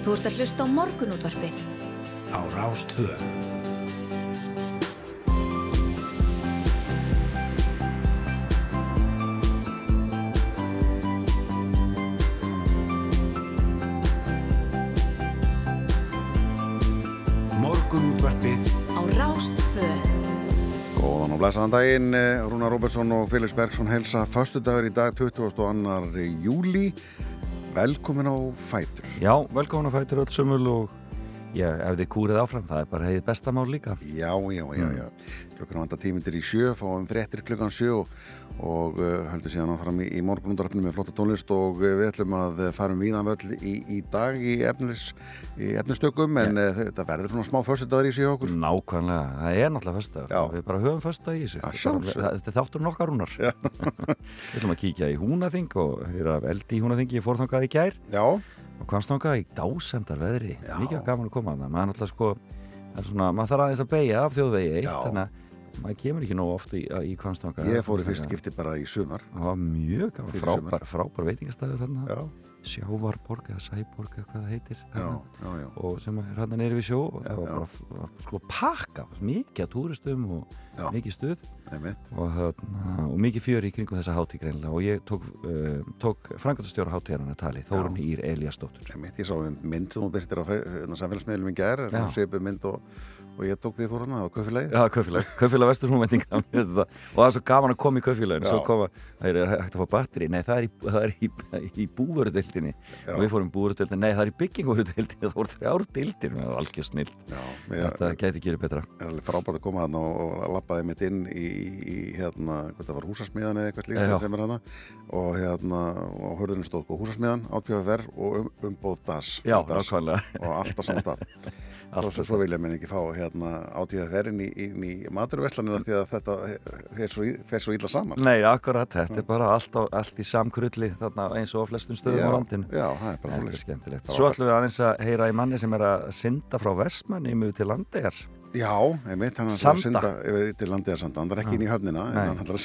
Þú ert að hlusta á morgunútvarpið. Á Rástvö. Morgunútvarpið Á Rástvö. Góðan og blæsaðan daginn, eh, Rúnar Róbertsson og Felix Bergsson helsa förstu dagur í dag 22. júli. Velkomin á Fætur. Já, velkomin að fætur öll sömul og já, ef þið kúrið áfram, það er bara heiðið bestamál líka. Já, já, já, já. Klukkan vanda tímindir í sjö, fáum fréttir klukkan sjö og, uh, höldum síðan áfram í, í morgunundaröfnum með flotta tónlist og uh, við ætlum að uh, fara um víðan völl í, í dag í, efnis, í efnistökum en uh, þetta verður svona smá föstudagur í sig okkur. Nákvæmlega, það er náttúrulega föstudagur. Já. Við bara höfum föstudag í þessu. Já, Þetta þáttur nokkar rúnar. Við ætlum að kíkja í húnaþing og og komst þangað í dásemdar veðri. Já. Mikið gaman að koma að það. Maður náttúrulega sko, svona, maður þarf aðeins að beigja af þjóðvegi eitt, þannig að maður kemur ekki nóg oft í, í kvamstanga. ég fór í fyrst skipti bara í sumar. Það var mjög gaman, frábær, frábær veitingastæður hérna. Já, Sjávarborg eða Sæborg eða hvað það heitir já, já, já. og sem er hérna neyri við sjó og það var bara var, sko pakka, mikið að túristum og mikið stuð. Og, hérna, og mikið fjör í kringum þessa hátík greinlega og ég tók, uh, tók frangatastjóra hátíðarinn að tali, Þórun Ír Eliasdóttur ég sá mynd sem þú byrtir á hérna, samfélagsmiðlum í gær, Já. svipu mynd og, og ég tók því fór hana á köfilegi. Já, kaufélag, kaufélag vesturhúmendinga og það er svo gaman að koma í kaufélagin Já. svo koma, það er hægt að fá batteri nei, það er í, það er í, í búvörudeildinni. Og við fórum búvörudeildinni. Nei, það er í byggingvörudeildinni, það voru þrjár deildir. Það var algjör snill, þetta gæti gerið betra. Er alveg frábært að koma þarna og, og lappaði mitt inn í, í hérna, hvað það var húsasmiðan eða eitthvað slíkt sem er hana og hérna, og hörðurinn stóð sko húsasmiðan, átvjöfaver og um, svo, svo, vilja menn ekki fá hérna átvjöfaverin í, inn í maturveslanina því að þetta fer svo, í- svo illa saman Nei, akkurat, þetta er bara allt, á, allt í samkrulli þarna eins og á flestum stöðum já, á landinu. já, það er bara. Frábært. Svo ætlum við aðeins að heyra í manni sem er að synda frá Vestmanni mjög til landegar. Já, einmitt, hann er að Sanda. synda yfir til landiðarsanda, hann er ekki inn í höfnina en Nei. hann er að að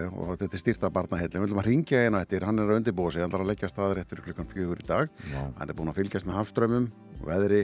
já, og þetta er stýrt af barnaheilin. Við viljum að ringja einu eftir, hann er að undirbúa sig, hann þarf að leggja staður eftir klukkan fjögur í dag. Já, Hann er búinn að fylgjast með hafströmmum, veðri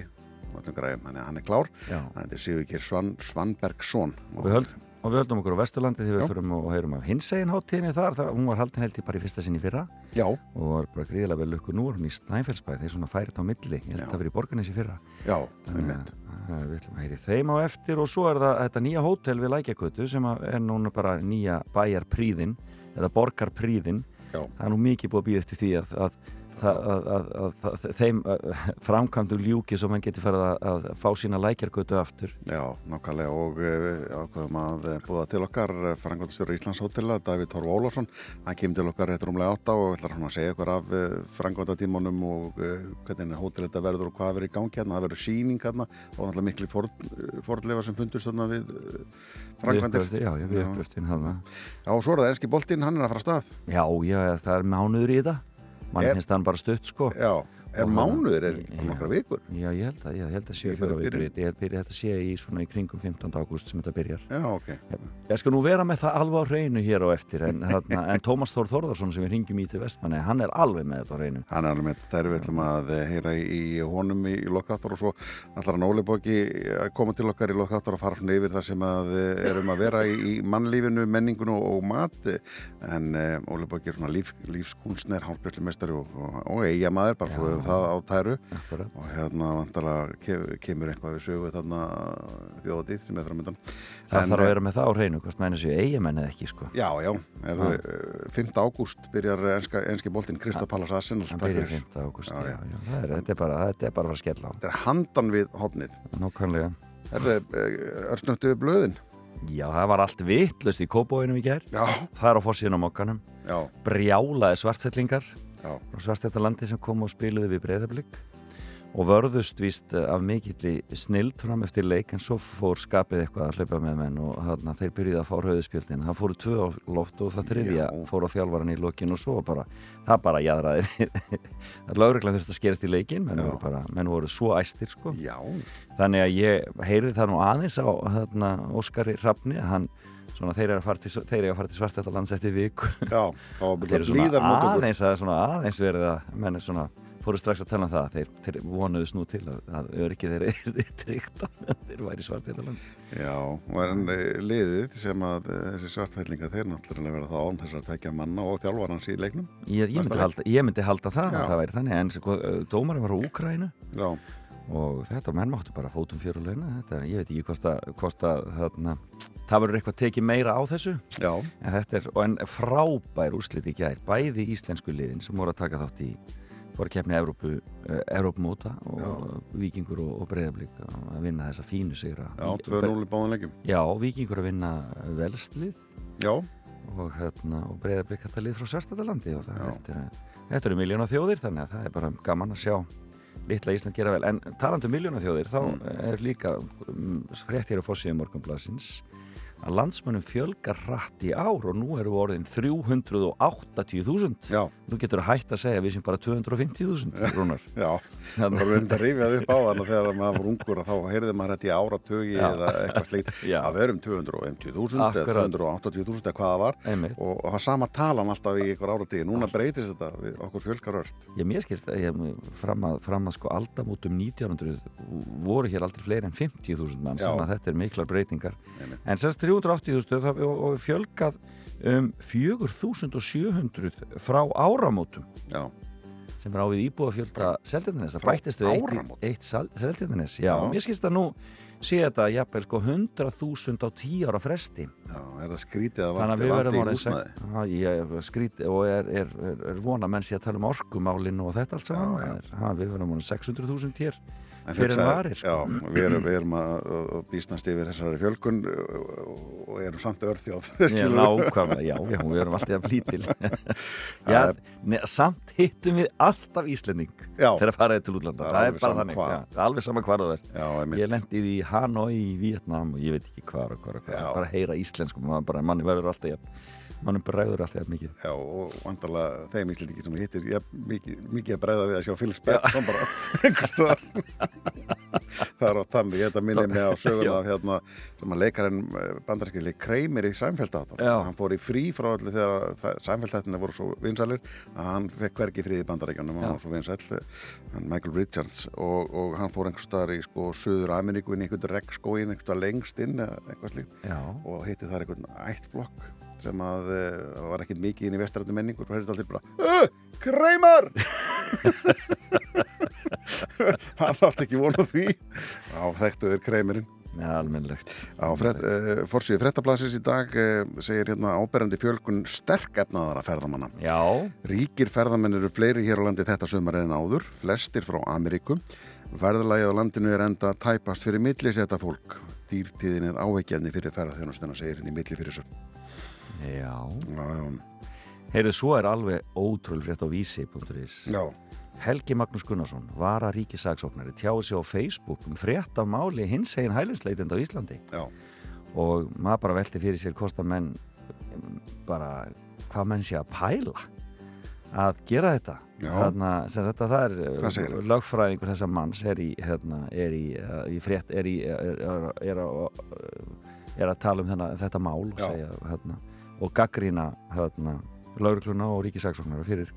og öllum græðum, að hann er klár. Þetta er Sigurkir Svan, Svanbergsson. Og við, höld, og við höldum okkur á Vesturlandi þegar við förum og heyrum af hinsegin háttíðinni þar. Það, hún var haldin held ég bara í fyrsta sinni í fyrra Já, og var bara gríðilega vel lukku. Nú hún í Snæfellsbæð, þeir svona færið á milli. Ég held að það verið í borganessi fyrra. já, Þannig að við ætlum að heyri þeim á eftir og svo er það þetta nýja hótel við Lækjakötu sem er núna bara nýja bæjarpríðin eða borgarpríðin Já, það er nú mikið búið að býða eftir því að, að, að, að, að, þeim framkvæmdu ljúki svo mann getur farið að, að fá sína lækjargötu aftur já, nákvæmlega og eh, ákveðum að eh, búða til okkar frangvandastjóru Íslands hótela, Davíð Torf Ólafsson. Hann kemur til okkar réttur umlega átta og ætlar hann að segja ykkur af frangvandatímanum og eh, hvernig hótel þetta verður og hvað verður í gangi hérna. Það verður síning hérna og náttúrulega miklu fordlefa sem fundust þarna við uppgröftin- Já, já, við Já. uppgröftin hann Já, og svo er það mann finnst hann bara stutt sko. Já, er mánuður, er nokkra vikur. Já, ég held að, ég held að sé Ég fyrir fyrir að vikur ég held byrja þetta sé í svona í kringum 15. ágúst sem þetta byrjar Já, ok. Ég skal nú vera með það alveg á hreinu hér á eftir en, þarna, en Tómas Þór Þórðarsson sem við ringjum í til Vestmanni, hann er alveg með þetta á hreinu Hann er alveg með þetta, við ætlum að eh, heyra í, honum í, í lokþáttur og svo ætlar hann Óli Bóki að koma til okkar í lokþáttur og fara svona yfir það sem að eh, erum að vera í, í mannlífinu, menningun og, mat en um, Óli Bóki er svona líf, lífskunstner, það á tæru. Akkurat. og hérna vantalega kemur eitthvað við sögu þarna þjóðatíð sem er framöndan Það En, þarf að eh, vera með það á hreinu, hvort mennir séu eigamenn eða ekki sko. Já, já, er það, uh, 5. ágúst byrjar enska, enski boltinn Krista Pallas Arsenal Hann takk byrjar fyrir. 5. ágúst, Já, já, já. það er, þetta, er bara, þetta er bara að skella á Þetta er handan við hodnið Nákvæmlega. Það örsnöttu blöðin? Já, það var allt vittlust í kóbóinum í Já, Það er á mokkanum. Já, Brjálaði svartsellingar já, frá svartsellalandi sem kom og spiluði við breyðablík og vörðust víst af mikill snild fram eftir leik en svo fór skapið eitthvað að hlaupa með menn og þarna þeir byrjuði að fá rauðspjöldin. Það fóru tvö á loft og það þriðja Já. fór á þjálfaran í lokin og svo bara það bara jæðraði lögreglan þurfti að skerast í leikin menn voru, bara, menn voru svo æstir sko. Já, þannig að ég heyrði það nú aðeins á þarna, Óskari Hrafni að hann svona, þeir eru að fara til, þeir eru að fara til svartættalands eftir viku. Já, þeir eru svona aðeins að svona aðeins verið að menn er svona fóru strax að tala um það þeir, þeir vonuðu snú til að, að öryggi þeir eru tryggt meðan þeir væri svartfjallaland Já, og en eh, liðið sem að eh, þessi svartfællinga þeir náttúrulega vera það án þess að tekja manna og þjálfar hans í leiknum. Ég, ég, myndi, halda, ég myndi halda það Já. að það væri þannig en sko, dómarinn var á Úkrænu Já, og þetta menn máttu bara fótum að þetta, ég veit ekki hvort að, hvort að þarna, það verður eitthvað tekið meira á þessu. Já, en þetta er, en frábær úrslit í gær, bæði íslensku liðin sem voru að taka þátt í voru að Evrópu, uh, Evrópumóta og Já. Víkingur og, og Breiðablík að vinna þessa fínu sigra. Já, 2-0 í báðan leikjum. Já, Víkingur að vinna velslið Já, og, hérna, og Breiðablík þetta lið frá Svartadalandi og þetta, er, eru miljóna þjóðir þannig að það er bara gaman að sjá litla Ísland gera vel, en talandu miljóna þjóðir þá Mm. er líka um, frétt hér á fórsíðum morgunblassins að landsmönnum fjölgar hratt í ár og nú eru orðin 380.000 já, nú getur það hægt að segja við sem bara 250.000 rúnar já. Það var reynd að rifja upp á þann og þegar maður var ungur að þá heyrði maður þetta í áratögi eða eitthvað slíkt. Já. að verum 250.000 eða Akkurat. 280.000 eða hvað það var. Einmitt, og, og það sama talan alltaf í einhver áratögi núna breytist þetta, við, okkur fjölgar ört. Ég ég, fram, að, fram að sko aldamótum 1900 voru hér aldrei fleiri en 50.000 mann þannig að þetta er miklar breytingar. En semst 380.000 það- og, og fjölgað um 4.700 frá áramótum. Já, sem er á við íbúafjölda Seltjarnanes, það Frá bættist við eitt, eitt Seltjarnanes já, Já. mér skilst að nú sé þetta jafnvel sko 100.000 á 10 ára fresti. Já, er það skrítið að vanti verðum í húsnaði sex- Já, ég skrít og er, er, er, er vona menn sé að tala um orkumálinu og þetta allt saman. Er- við verðum orðin 600.000 hér fyrir varir sko. Já, við erum, við erum að, að býstnast yfir þessari fjölkun og- erum samt örþjóð Já, nákvæmlega, já, já, við erum alltaf að blítil Já, ne, samt hittum við alltaf Íslending Já, þegar faraði til útlanda, Það er bara þannig já, alveg sama hvað það er einmitt. Ég lendi því í Hanoi í Vietnam og ég veit ekki hvað og hvað og hvað, Já. bara heyra íslensku maður bara, manni verður alltaf jafn, manni bregður alltaf jafn mikið. Já, og vandalega þeim íslendingi sem hittir ja, mikið, mikið að bregða við að sjá Phil Spector bara. Einhvers staðar það er á þannig, að minni mig á söguna hérna, sem að leikarinn bandarskili Kreimir í Já. hann fór í frí frá allir þegar Sænfeldáttinni voru svo vinsalir að hann fekk hvergi frí í bandaríkjanum og hann var svo vinsæll hann Michael Richards. Og, og hann fór einhvers staðar í sko Suður Ameríku inn í einhvern regnskóin einhvers staðar lengst inn Já, og hitti þar einhvern ættflokk sem að uh, var ekkert mikið inn í vestrættu menningu og svo heyrðist allir bara Kreimar hann þátt ekki vona því á þekktu er Kreimarinn ja, almennlegt á uh, forsýðu frettablasins í dag uh, segir hérna áberandi fjölgun sterk efnaðara ferðamanna. Já, Ríkir ferðamenn eru fleiri hér á landi þetta sumar en áður, flestir frá Ameríku. Ferðalagi á landinu er enda tæpast fyrir millisetta fólk. Dýrtíðin er áveikjandi fyrir ferðarþjónustuna, segir henni milli fyrir svo. já. Já, já, Heyrðu, svo er alveg ótrúl frétt á vísi.is já, Helgi Magnús Gunnarsson, vara ríkisagsóknari tjáði sig á Facebook um frétt af máli hins egin hælinsleitend á Íslandi já, og maður bara velti fyrir sér hvort að menn bara, hvað menn sé að pæla að gera þetta. Þarna, sem að það er segirðu? lögfræðingur þessa manns er í, hérna, er í, uh, í frétt er, í, er, er, er, að, er að tala um þennan, þetta mál og segja hérna, og gaggrína hérna, laurugluna og ríkisagsóknara fyrir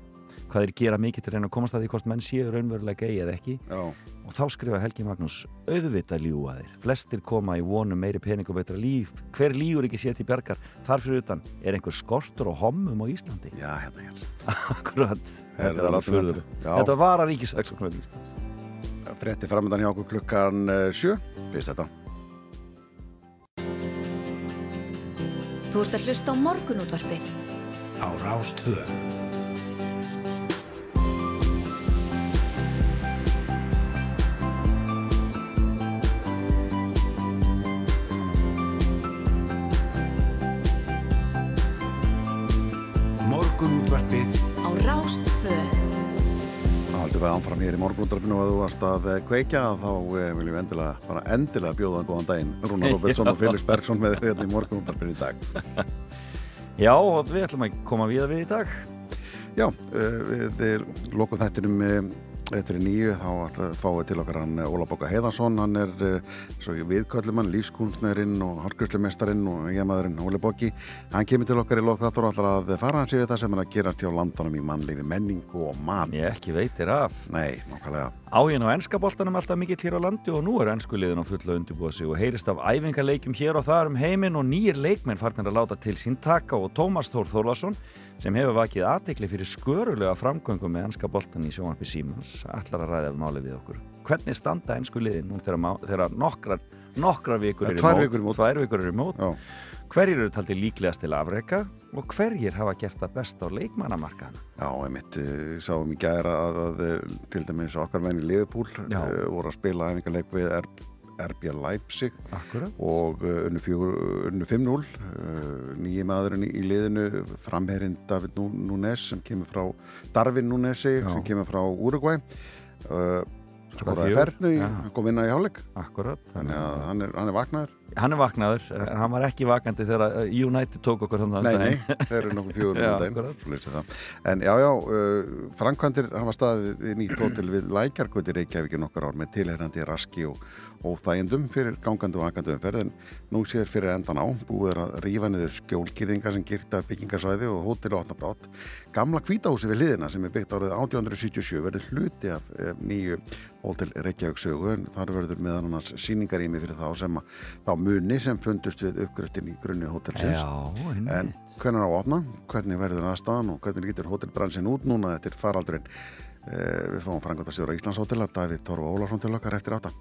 hvað þeir gera mikið til að reyna að komast að því hvort menn séu raunverulega gei eða ekki já, og þá skrifa Helgi Magnús auðvita ljúa þeir flestir koma í vonum meiri pening og betra líf hver lígur ekki sér til bjargar þar fyrir utan er einhver skortur og hommum á Íslandi já, hérna hér. akkurat þetta er látum furður þetta. Já. þetta var að ríkisaksóknar Íslands Frétti framöndan hjá okkur klukkan uh, sjö. Fyrst þetta. Þú ert að hlusta á morgunútvarpið á Rástvö. Það haldum við ánfram hér í morgunundarfinu og að þú varst að eh, kveikja þá eh, viljum við endilega, bara endilega bjóða góðan daginn. Rúnar Robertsson og Felix Bergson með þér hérna í morgunundarfinu í dag. já og við ætlum að koma við við í dag Já, uh, við eh, lokum þættinum eftir nýju þá fáum við til okkar hann eh, Óla Bóka Heiðarsson, hann er eh, viðköllumann, lífskunstnerinn og harkurslumesterinn og eiginmaðurinn Óli Bóki hann kemur til okkar í lók þáttur og ætlar að fara hans yfir það sem hann að gera hjá landanum í mannleifi, menningu og mat. Ég ekki veitir af. Nei, nákvæmlega. Ágin á ennska boltanum alltaf mikill hér á landi og nú er ennsku liðin á fulla undirbúa sig og heyrist af æfingarleikjum hér og þar um heiminn og nýjir leikmenn farnir að láta til sín taka og Tómas Þór Þórlason sem hefur vakið aðtekli fyrir skörulega framgöngum með ennska boltan í sjónvarpi Símans ætlar að ræða máli við okkur. Hvernig standa ennsku liðin nú þegar, nokkrar, nokkrar vikur eru í vikur mót. tvær vikur eru mót Já, hverjir eru taldið líklegast til afreka og hverjir hafa gert það best á leikmannamarkaðan já einmitt, eh, sáum í gæra að, að eh, til dæmis okkar menn í Liverpool Já. uh, voru að spila æfingarleik við R RB Leipzig. Akkurat. Og uh, unnu, fjögur, unnu 5-0 uh, nýji maðurinn í, liðinu framherinn David Nú- Núnes sem kemur frá Darvin Núnesi sem kemur frá Uruguay uh, skoraði fernu, hann kom inn á í Akkurat þannig að hann er, hann er vaknaður Hann er vaknaður, en hann var ekki vakandi þegar uh, United tók okkur hann nei, nei, þeir eru nokkuð fjögur Já, um það. en já, já, uh, framkvæmdir hafa staðið í nýtt hótel við Lækjargöti Reykjavík í nokkur ár með tilherrandi raski og, og þægindum fyrir gangandi og akandi umferð. En nú sér fyrir endan á búið er að rífa niður skjólkýringar sem gyrta byggingasvæði og hótel og opnabrátt gamla kvítahúsi við liðina sem er byggt árið 1877 verður hluti af eh, nýju hótel Reykjavík sögu en þar verður meðan annars síningarými fyrir þá sem að, þá muni sem fundust við uppgröftin í grunni hótelsins En hvernig á að opna, hvernig verður aðstæðan og hvernig getur hótelbransin út núna eftir faraldurinn. Eh, við fáum frangotastjóra Íslandshótela, Davíð Torfa Ólarsson til okkar eftir átta.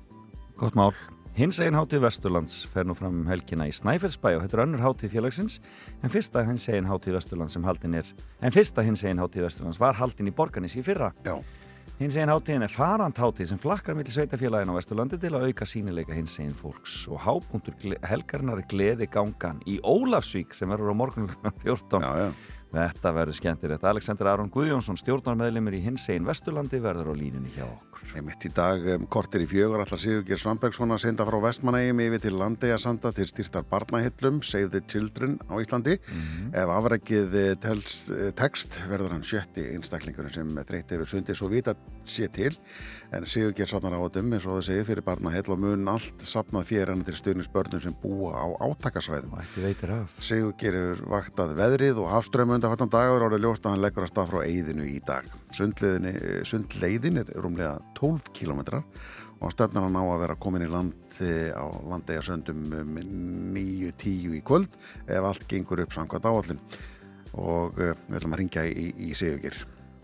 Gott mál. Hins einn hátíð Vesturlands fer nú fram um helgina í Snæfellsbæ og þetta er önnur hátíð félagsins en fyrsta hins einn hátíð Vesturlands sem haldin er en fyrsta hins einn hátíð Vesturlands var haldin í Borganis í fyrra. Já, Hins einn hátíðin er farand hátíð sem flakkar millir sveitafélagin á Vesturlandi til að auka sínileika hins einn fólks og hápunktur helgarinnar er gleði gangan í Ólafsvík sem verður á morgun 14. já, já. Þetta verður skemmtilegt. Alexander Aron Guðjónsson, stjórnarmeðlimur í hins einn Vesturlandi verður á línunni hjá okkur. Einmitt í dag um, kortir í fjögur allar Sigurgeir Svambergsson að senda frá Vestmanægjum yfir til Landeyjasanda til styrtar barnahillum Save the Children á Íslandi. Ef afrækið eh, telst, eh, tekst verður hann sjötti einstaklingurinn sem þreytti yfir sundi svo vita sé til en Sigurgeir safnar á þetta um eins og það segir fyrir barnahill og mun allt safnað fyrir hann til stuðnisbörnum sem búa á átakasvæðum. Sigur gerir vaktað veðrið og hafströmmu undanfattan dagur árið ljóst að hann leggur að stað frá eyðinu í dag. Sundleiðin, sundleiðin er rúmlega 12 kilometrar og stefnar hann á að vera komin í land eh, á landega söndum um 9-10 í kvöld ef allt gengur upp samkvæmt áallin og uh, við ætlum að ringja í, í Sigurgir.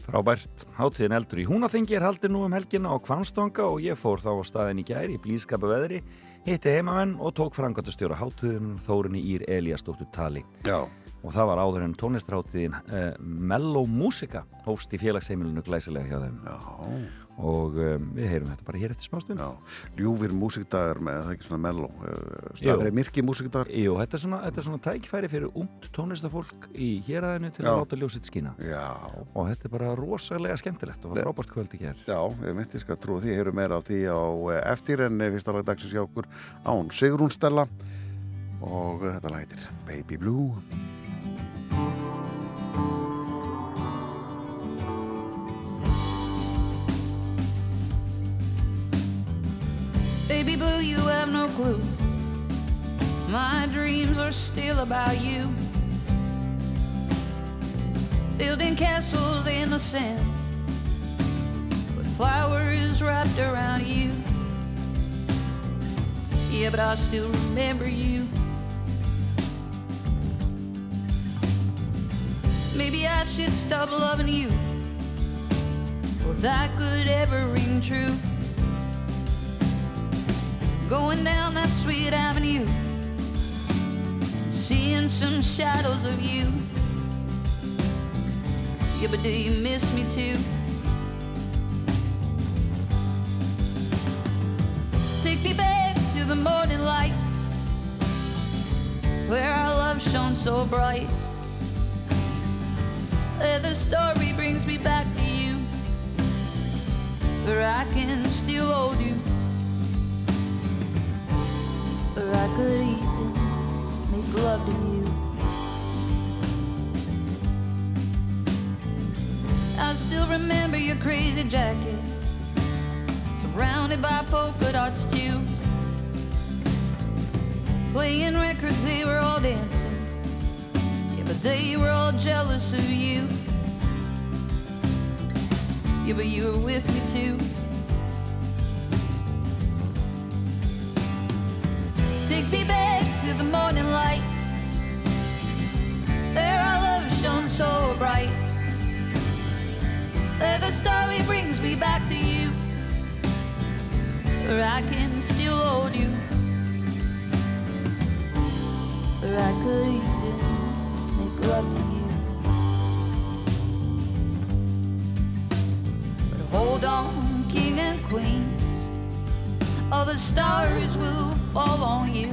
Frábært. Hátíðin eldur í Húnaþingi er haldin nú um helgina á Kvanstonga og ég fór þá á staðin í gæri í blíðskapa veðri, hitti heimamenn og tók frangöndastjóra hátíðin Þórunni Ír Eliasdóttur tali. Já, Og það var áður en tónlistarháttíðin eh, Mello Músika hófst í félagsheimilinu glæsilega hjá þeim. já, Og um, við heyrum þetta bara hér eftir smá stund. já. Ljúfir músikdagar með það er ekki svona mello. Jú. Staðir er myrki músikdagar. Jú, þetta er svona, þetta er svona tækifæri fyrir umt tónlistafólk í héræðinu til Já. að láta ljósitt skína. Já, Og þetta er bara rosalega skemmtilegt og var frábært kvöld í gerð. Já, ég myndi skal trúa því, heyrum meira á því á eh, eftir en eh, fyrsta lag dagsins hjá okkur án Sigrún Stella og eh, þetta lag heitir Baby Blue Blue, you have no clue. My dreams are still about you. Building castles in the sand with flowers wrapped around you. Yeah, but I still remember you. Maybe I should stop loving you. If that could ever ring true. Going down that sweet avenue, seeing some shadows of you. Yeah, but do you miss me too? Take me back to the morning light, where our love shone so bright. Where the story brings me back to you, where I can still hold you. Or I could even make love to you. I still remember your crazy jacket surrounded by polka dots too. Playing records, they were all dancing. Yeah, but they were all jealous of you. Yeah, but you were with me too. Take me back to the morning light. There our love shone so bright. There the story brings me back to you. Where I can still hold you. Where I could even make love to you. But hold on, king and queens. All the stars will fall on you.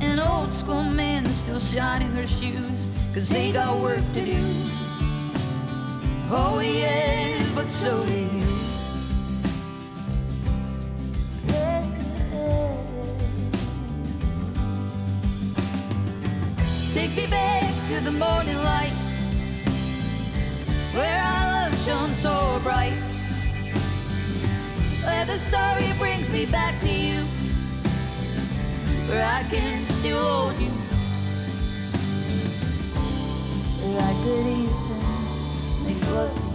An old school man still shining their shoes, cause they got work to do. Oh, yeah, but so do you. Take me back to the morning light where our love shone so bright. The story brings me back to you, where I can still hold you. Where I could even make love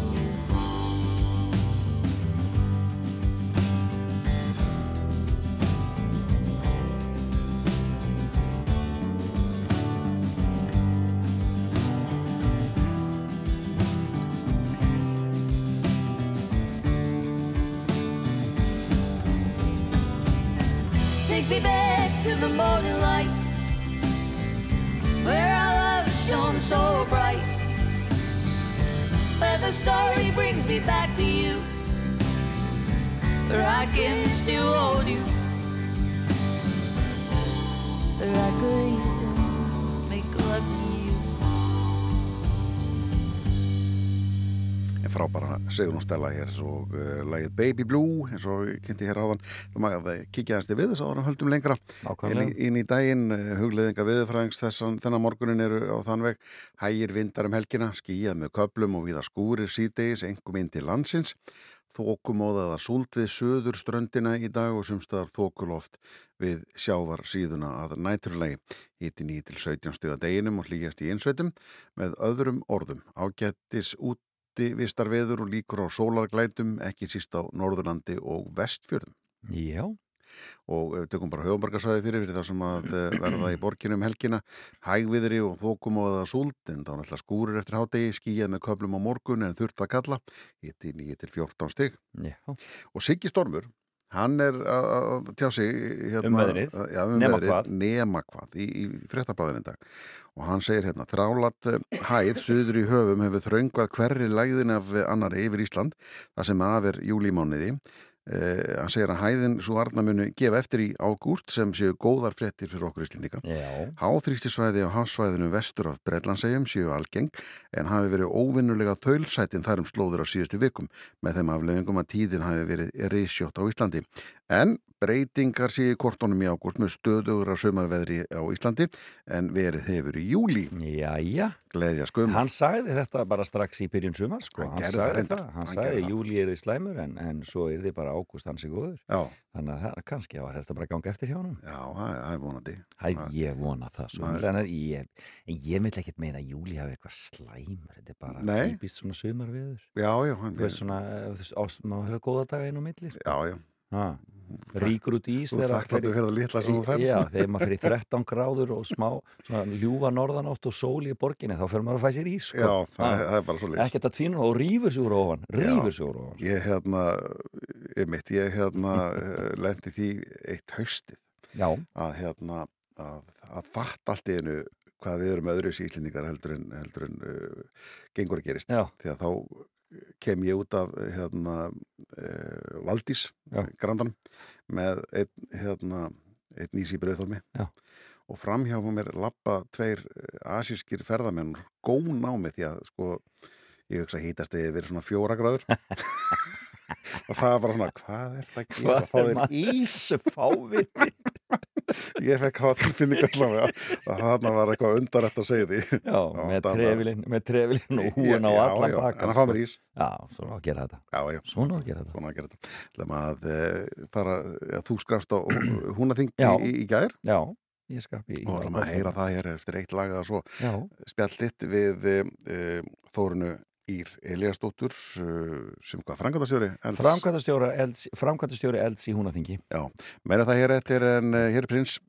the story brings me back to you. Where I can still hold you. Where I could frábæra Sigrun Stella hér og uh, lagið Baby Blue eins og ég kynnti hér áðan. Þú maður að kíkja þess til við þess áður en höldum lengra inn, inn í daginn. Uh, hugleðinga viðfræðings þessan þennan morgunin eru á þann veg. Hægir vindar um helgina, skýjað með köplum og viða skúrir síðdegis, engum inn til landsins. Þókumóðaða súld við söður ströndina í dag og sumstaðar þókuloft við sjávar síðuna að næturlegi hiti 9 til 17 stiga deginum og hlýjast í einsveitum með öðrum orðum. Ágættis úti vistar veður og líkur á sólarglætum ekki síst á Norðurlandi og Vestfjörðum. Já, og við tökum bara höfumarkasvæði fyrir fyrir það sem að eh, verða í borginu um helgina. Hægviðri og þókum og það súld en þá náttúrulega skúrir eftir hádegi skýjað með köflum á morgun en þurft að kalla hitti 9 til 14 stig. Já, og Siggi Stormur hann er að tjá sig hérna, Um veðrið. já, um Nema veðrið, hvað. nema hvað í, í fréttablaðinu í dag og hann segir hérna þrálat eh, hæð suður í höfum hefur þröngvað hverri lægðin af annari yfir Ísland það sem af er júlímániði Uh, hann segir að hæðin svo arna muni gefa eftir í ágúst sem séu góðar fréttir fyrir okkur íslendinga. Háþrýstisvæði á hafsvæðinu vestur af Breitlandsegjum séu algeng en hafi verið óvinnulega þaulsætin þar um slóður á síðustu vikum með þeim afleðingum að tíðin hafi verið reysjótt á Íslandi. En breytingar í kortónum í ágúst með stöðugur á sömarveðri á Íslandi en verið hefur í júli. já, já. Gleðja skum. Hann sagði þetta bara strax í byrjun sumar sko. Hann hann, sagði það, hann, Hann sagði júli er þið slæmur en, en svo er þið bara ágúst hans er góður Já, þannig að kannski var þetta bara ganga eftir hjá hann já, það er vonandi. Hæ, ég vona það svo Maður- en ég, ég vil ekkert meina að júli hafi eitthvað slæmur þetta er bara Nei. típist svona sumarviður Já, já, þú veist svona, má höfða góða daga inn á milli sko. já, já. Ha, ríkur út í ís Þú þakkláttu fyrir það litla sem þú fær. Já, þegar maður fyrir 13 gráður og smá ljúfa norðanátt og sól í borginni þá fyrir maður að fæ sér ís sko. Já, það, Ha, það er bara svo lít. ekkert að tvínu og rýfur sig úr ofan rýfur sig úr ofan Ég hérna, ég mitt, ég hérna lendi því eitt haustið Já, að hérna, að, að fatt allt í einu hvað við erum öðru íslendingar heldur en, heldur en uh, gengur að gerist. Já. Því að þá kem ég út af hérna uh, Valdís, grandanum, með einn hérna, einn nýs í brauðþólmi Já. og framhjá mér lappa tveir eh, asískir ferðamenn gón á mig því að sko ég hugsa hítast eða verið svona fjóra gráður. Og það var svona hvað er það að gera, Hvað fá er maður- ís? fáviti ég fekk hafa tilfinning allavega. Að þarna var eitthvað undarætt að segja því. Já, með þarna- trefilinn, með trefilinn og húin á Já, allan já, baka en að fá mér ís. Já, svona að gera þetta. Já, já, Svona að gera þetta. Að gera þetta. Þegar maður uh, fara, ja, þú skrafst á húnaþing Já. í, í gær. Já, í og erum að heyra það hér eftir eitt lag eða svo. Já, spjallitt við uh, Þórunu Ír Eliasdóttur uh, sem hvað frangandastjóri framkvæmtastjóri elds, í húnaþingi. Já, meina það hér eftir en uh, hér er prins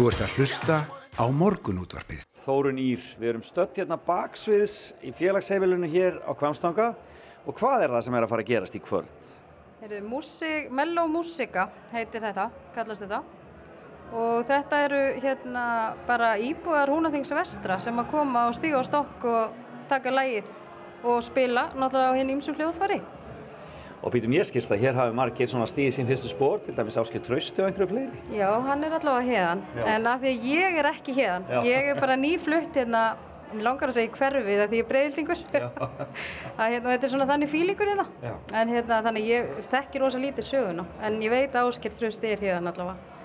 Þú ert að hlusta á morgunútvarpið. Þórun Ír, við erum stött hérna baksviðs í félagsheimilinu hér á Kvamstanga og hvað er það sem er að fara að gerast í kvöld? Heyrðu, músík, Mellow Musica heitir þetta, kallast þetta og þetta eru hérna bara íbúðar húnaþings vestra sem að koma og stíga á stokk og taka lægið og spila náttúrulega á hinn ímsum hljóðfæri. Og býtum ég skist að hér hafi margir svona stíðið sín fyrstu spór, til dæmis áskil trösti og einhverju fleiri. Já, hann er allavega héðan, Já. en af því að ég er ekki héðan, Já. ég er bara nýflutt hérna, mér langar að segja hverfið að því ég er breyðildingur, að hérna, þetta er svona þannig fílingur hérna, Já. en hérna þannig ég þekki rosa lítið söguna, en ég veit að Áskil Trösti er héðan allavega.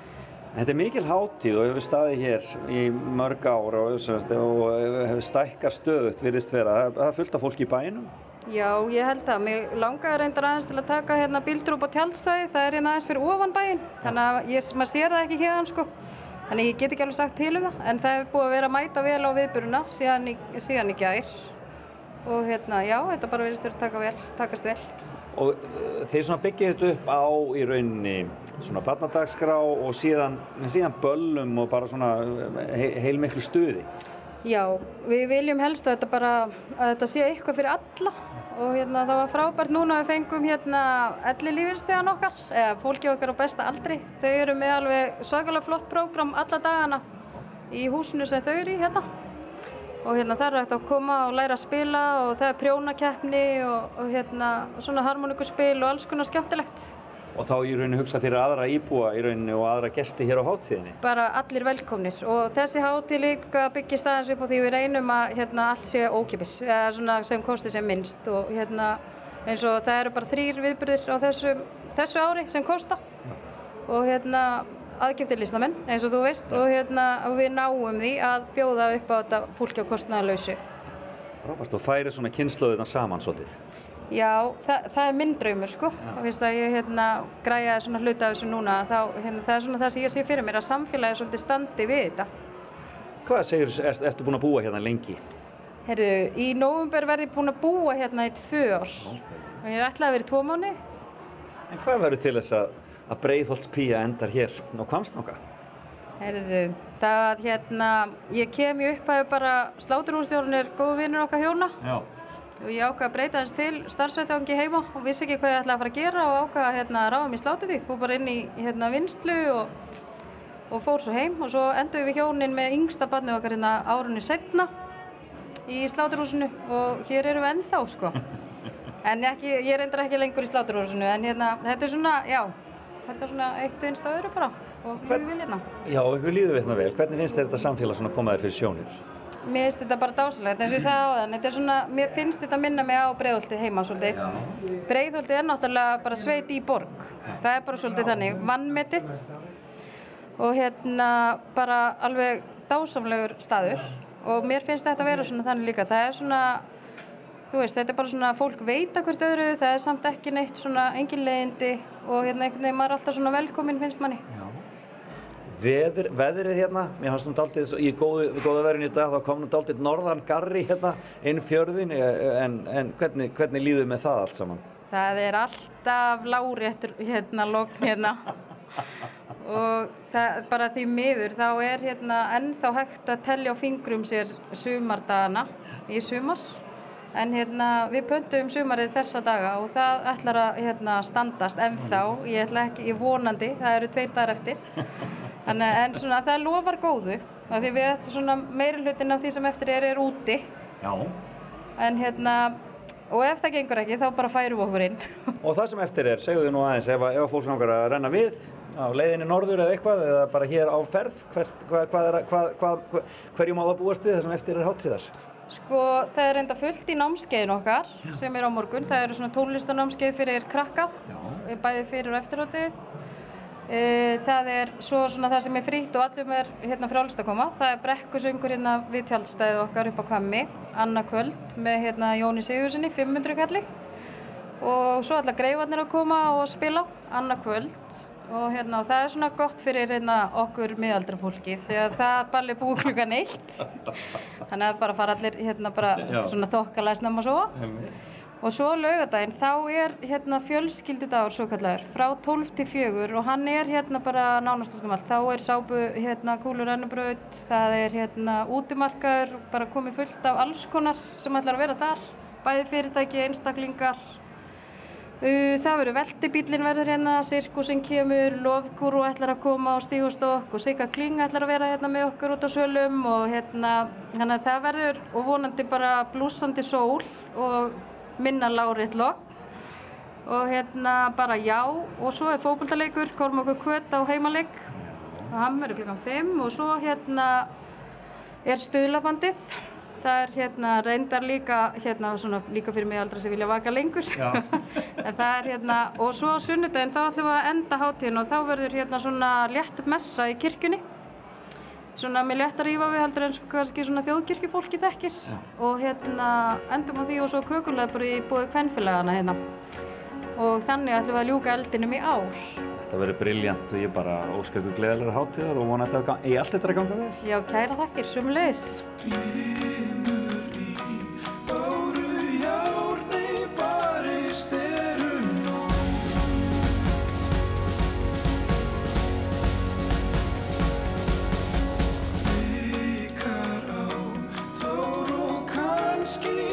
Þetta er mikil hátíð og hefur staðið hér í mörg ár og, og hefur stækkar stöðut virðist vera. Það er fullt af fólki í bænum. Já, ég held að mér langaði reyndar aðeins til að taka hérna bíltrúp á tjálstæði, það er hérna aðeins fyrir ofan bæinn, þannig að ég, maður sér það ekki hérna sko, Þannig ég get ekki alveg sagt til um það, en það hefur búið að vera að mæta vel á viðburuna síðan í, síðan í gær. Og hérna, já, þetta bara verðist verið að taka vel, takast vel. Og uh, þeir svona byggja þetta upp á í rauninni svona barnadagskrá og síðan, síðan böllum og bara svona he, heilmiklu stuði. Já, við viljum helst að þetta bara, að þetta sé eitthvað fyrir alla og hérna það var frábært núna við fengum hérna elli lífeyristegan okkar, eða fólki okkar á besta aldri. Þau eru með alveg svakalega flott prógram alla dagana í húsinu sem þau eru í hérna. Og hérna það er hægt að koma og læra að spila og það er prjónakeppni og, og hérna svona harmonikuspil og alls konar skemmtilegt. Og þá í rauninni hugsa fyrir aðra íbúa í rauninni og aðra gesti hér á hátíðinni. bara allir velkomnir og þessi hátíð líka byggist aðeins upp á því við reynum að hérna, allt sé ókipis eða svona sem kosti sem minnst og hérna eins og það eru bara þrýr viðbyrðir á þessu, þessu ári sem kosta og hérna aðgiftir listamenn eins og þú veist og hérna við náum því að bjóða upp á þetta fólki á kostnaðalausu. Frábært og færi svona kynnslóðina saman svolítið. Já, það, það er minn draumur sko. Þú að ég hérna græja svona hluta af þessu núna þá hérna, það er svona það sem ég sé fyrir mér að samfélagi svolítið standi við þetta. Hvað segir, er, ertu búin að búa hérna lengi? Herru, í nóvumber verði búin að búa hérna í tvö ár og ég ætlaði að vera í tvo mánu. En hvað verður til þess að, að Breiðholtspía endar hér á Kvamstanga? Herru, það hérna, ég kem í upphæðu bara sláturhússtjórn er góðu vinnur okkar hjóna Já. Og ég ákvaði að breyta þess til starfsveitjangi heima og vissi ekki hvað ég ætlaði að fara að gera og ákvaði að hérna, ráða mér slátutíð, fór bara inn í hérna, vinslu og, og fór svo heim og svo endur við hjónin með yngsta barni okkar hérna árunni setna í sláturhúsinu og hér erum við ennþá sko. En ekki, ég reyndar ekki lengur í sláturhúsinu en hérna, þetta er svona, já, þetta er svona eitt vinst að öðru bara og við viljum hérna. Já, ykkur líður við hérna vel. Hvernig finnst þetta samfélag svona koma þér fyrir sjónir? Mér finnst þetta bara dásalegt, eins og ég sagði á þann, þetta er svona, mér finnst þetta minna mig á Breiðholti heima svolítið. Breiðholti er náttúrulega bara sveit í borg, það er bara svolítið þannig, vannmetið. Og hérna bara alveg dásamlegur staður. Og mér finnst þetta að vera svona þannig líka, það er svona, þú veist, þetta er bara svona, fólk veita hvert öðru, það er samt ekki neitt svona engin leiðindi. Og hérna einhvern veginn maður er alltaf svona velkominn finnst manni. Veður, veðrið hérna, mér fannst nú daldið, í góðu, góða verðin í dag, þá kom nú daldið norðan garri hérna inn fjörðin, en, en hvernig, hvernig líður með það allt saman? Það er alltaf láréttur hérna logn hérna. Og það, bara því miður þá er hérna ennþá hægt að tellja á fingrum sér sumardagana í sumar. En hérna við pöntum sumarið þessa daga og það ætlar að hérna standast ennþá, ég ætla ekki, ég vonandi, það eru tveir dagar eftir Þannig, en svona það lofar góðu því við ætlum svona meiri hlutin af því sem eftir er er úti Já. en hérna og ef það gengur ekki þá bara færum við okkur inn Og það sem eftir er, segðu þið nú aðeins, ef, ef fólk langar að renna við á leiðinni norður eða eitthvað, eða bara hér á ferð, hvert, hvað, hvað er, hvað, hvað, hverju má það búast við það sem eftir er hátíðar? Sko það er enda fullt í námskeiðin okkar sem er á morgun. Það eru svona tónlistanámskeið fyrir krakka, Já. bæði fyrir og eftirhóttið. E, það er svo svona það sem er frýtt og allum er hérna frálst að koma. Það er brekkusöngur hérna við tjaldstæðið okkar upp á Kvammi, annað kvöld með hérna Jóni Sigurssoni, 500 kalli. Og svo allar greifarnir að koma og spila annað kvöld. Og, hérna, og það er svona gott fyrir hérna, okkur miðaldra fólki þegar það balli búið klukkan eitt þannig að bara fara allir hérna bara Já. svona þokkalega snemma svo og svo laugadaginn þá er hérna fjölskyldudagur svo kallar frá 12 til 4 og hann er hérna bara nánast út um allt. Þá er sápu hérna kúlur ennubraut það er hérna útimarkaður bara komið fullt af alls konar sem ætlar að vera þar bæði fyrirtæki, einstaklingar. Það verður veltibílinn verður hérna, sirkusinn kemur, lofgúru ætlar að koma á stígustokk og Sigga Kling ætlar að vera hérna með okkur út á sölum og hérna, að það verður og vonandi bara blúsandi sól og minna láriðt logg og hérna bara já og svo er fókbaltaleikur, Kormáku Kvöt á heimaleg og hann verður klukkan 5 og svo hérna er stuðlabandið. Það er hérna reyndar líka hérna svona líka fyrir mig aldrei sem vilja vaka lengur. En það er hérna og svo á sunnudaginn þá ætlum við að enda hátíðin og þá verður hérna svona létt messa í kirkjunni svona með létt að rífa við heldur en svo kannski svona þjóðkirkjufólki þekkir. Og hérna endum á því og svo kökulega bara í búið kvennfélagana hérna. Og þannig ætlum við að ljúka eldinum í ár. Þetta verður briljant og ég bara óska ykkur gleðilegar hátíðar og vona að þetta ég allt þetta að ganga vel. Já, kæra þakkir, Skin.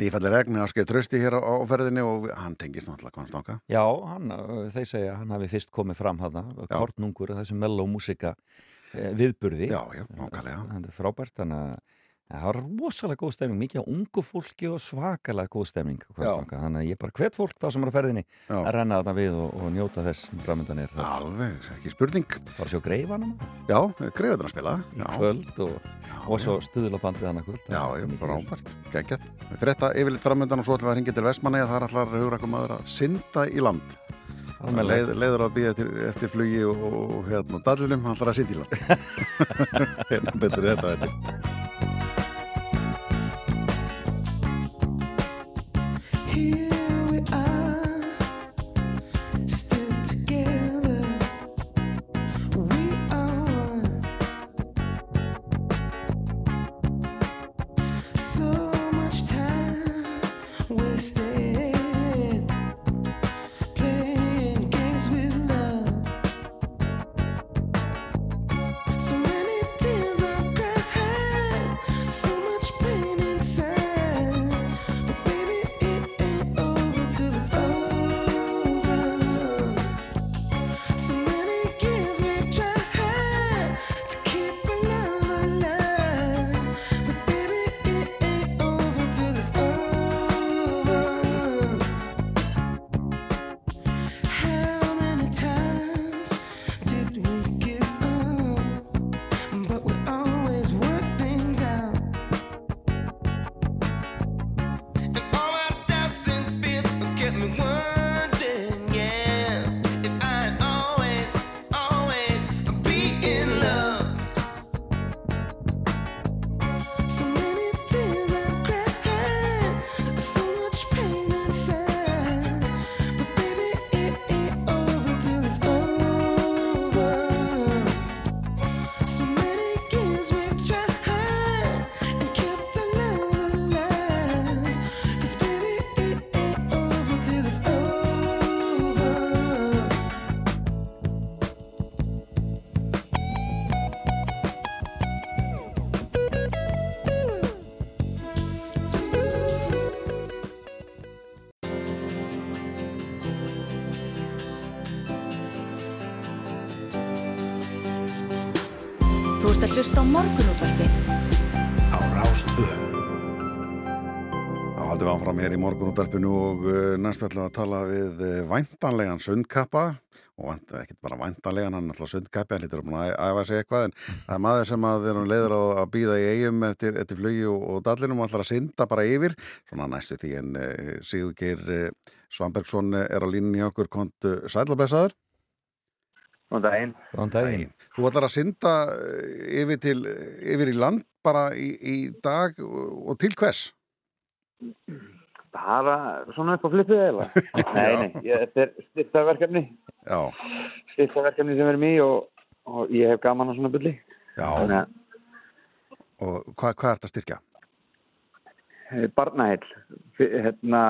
Nýfallir regn, Askei Trösti hér á, ferðinni og hann tengist náttúrulega hann stanga. Já, hann, uh, þeir segja hann hafi fyrst komið fram hann, kornungur, þessu melló músika viðburði. Já, já, nákvæmlega. Það er frábært, þannig að það var rosalega góð stemning, mikið á ungu fólki og svakalega góð stemning. Þannig að ég bara hvet fólk þá sem er á ferðinni Já. að renna þarna við og, og njóta þess sem framöndan er. Það Alveg, ekki spurning. bara sjá greifanum Já, greiður að spila. í Já, kvöld og, og svo stuðlabandið hann að kvöld. já, já, frábært. Gægjað. Þetta yfirleitt framöndan og svo ætlum við að ringja til Vestmanna þar ætlar hugur eitthvað maður að synda í land. Leið, leiður að býja eftir, eftir flugi og, og hérna dallinum, hann ætlar að synda í land. hérna betur þetta þetta. Here að hlusta á morgunútvarpið. Á Rástvö Já, haldum við áfram hér í morgunúttarpinu og uh, næst ætlum að tala við uh, væntanlegan sundkappa. Og ekki bara væntanlegan, hann er alltaf sundkappi, hann lítur búin að æfa sig eitthvað en það er maður sem að hann leiður á að býða í eigum eftir, eftir flugi og, og dallinum og ætlar að synda bara yfir, svona næstu því en uh, Sigurgeir uh, Svambergsson er á línni hjá okkur. Kontu sælabæsaður. Góðan daginn. Góðan daginn. Þú ætlar að synda uh, yfir, til, yfir í land bara í, í dag og, og til hvers? Bara svona upp á flippið eða? nei, nei, ég, þetta er styrtaverkefni. Já, Styrtaverkefni sem erum í og, og ég hef gaman á svona bulli. já, að og hvað, hvað ert að styrkja? eh, barnaheill, fi- hérna,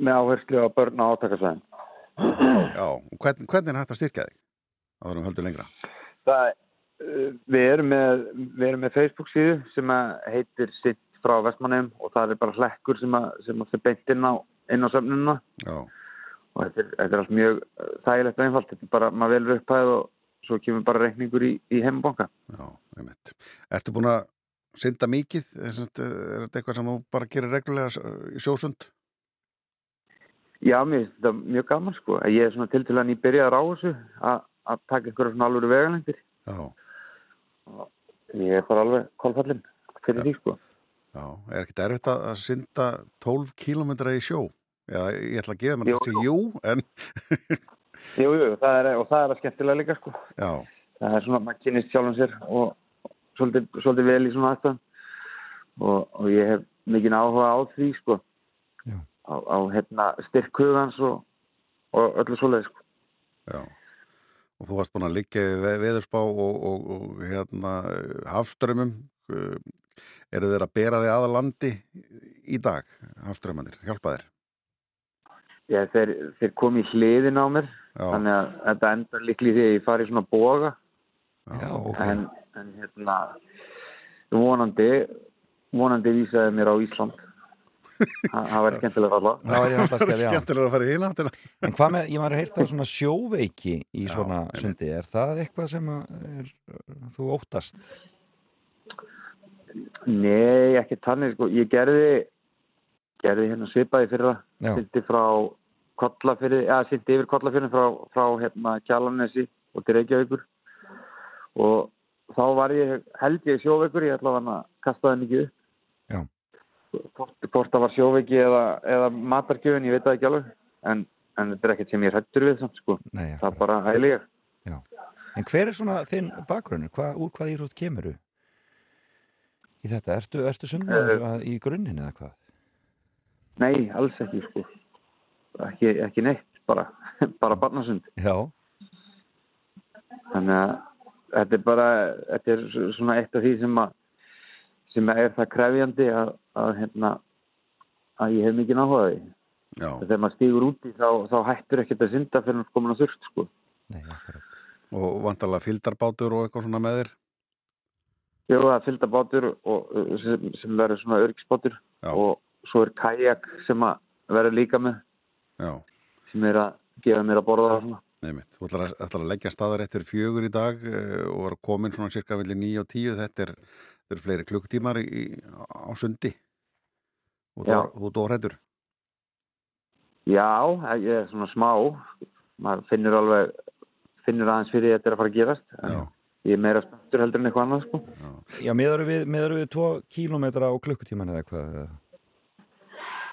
með áherslu á börn á átakasvæðin. Já, og hvern, hvernig er hægt að? Það höldu lengra. Það, uh, við erum með, við erum með Facebook síðu sem heitir sitt frá Vestmannheim og það er bara hlekkur sem að, sem að fyrir beint inn á, á söfnununa Já, og þetta er, þetta er allt mjög uh, þægilegt og einfalt. Þetta er bara, maður velur upphæð og svo kemur bara reikningur í, í heimabanka. já, einmitt. Ertu búin að synda mikið? Er þetta er þetta eitthvað sem þú bara gerir reglulega í sjósund? Já, mér finnst þetta mjög gaman sko. Ég er svona til til að nýbyrjaður á þessu að, að taka einhverja svona alvöru vegalengdir. Já, Ég er bara alveg kolfallin fyrir því sko. já. Er ekkert erfitt að synda 12 kílómetra í sjó? Já, ég ætla að gefa mér þessi jú, en Jú, jú, það er, og það er að skemmtilega líka sko. já, Það er svona, maður kynist sjálfum sér og svolítið, svolítið vel í svona aðstæðan og, og ég hef mikið áhuga á því sko. Já. Á, á hérna, styrk hugans og, og öllu svoleið sko. já. Og þú varst búin að liggja við ve- veðurspá og, og, og hérna hafströmmum. Eru þeir að bera þig aða landi í dag, hafströmmanir? Hjálpa þér? Ég, þeir, þeir kom í hliðin á mér Já, þannig að þetta endar líkli því að ég fari svona boga Já, ok. en, en hérna vonandi vonandi vísaði mér á Ísland það væri skemmtilega Það að skilja, já. skemmtilega að fara í hináttina. En hvað með, ég var að heyrta á svona sjóveiki í Já, svona einmitt. sundi, er það eitthvað sem að er, þú óttast? Nei, ekki tannig sko. ég gerði gerði hérna svipaði fyrir Já. það sýndi frá kollafyrði, eða sýndi yfir kollafyrði frá, frá hérna Kjalanesi og til Reykjavíkur og þá var ég held ég sjóveikur, ég ætla að kasta það mikið upp Já. Hvort, það var sjóveiki eða, eða matargjöfin, ég veit það ekki alveg. En, en þetta er ekkert sem ég hrættur við samt sko, Nei, það er bara ég En hver er svona þinn bakgrunnur? Hva, úr hvað írótt kemuru í þetta? Ertu, ertu sundmaður uh, í grunninn eða hvað? Nei, alls ekki sko. Ekki, ekki neitt, bara bara barnasund. Já, þannig að þetta er bara þetta er svona eitt af því sem að sem er það krefjandi að, að hérna að ég hef mikið áhugaði Já, þegar maður stígur úti þá, þá hættur ekkert að synda fyrir að komin að þurft sko nei, akkurat. og vantarlega fylgdarbátur og eitthvað svona með þér. Jú, það er fylgda bátur og, uh, sem, sem verður svona örgisbátur og svo er kajak sem að verður líka með Já, sem er að gefa mér að borða það svona neymitt. Þú ætlar að, ætlar að leggja staðar eftir fjögur í dag uh, og er komin svona cirka vilja níu og tíu. Þetta er, þetta er fleiri klukktímar í, á sundi. Og Já. hrættur. Já, ég er svona smá maður finnur alveg finnur aðeins fyrir þetta er að fara að gerast en Já, ég er meira spenntur heldur en eitthvað annað sko Já, miðaru við, miðaru við tvo kílómetra á klukkutíman eða hvað? eða?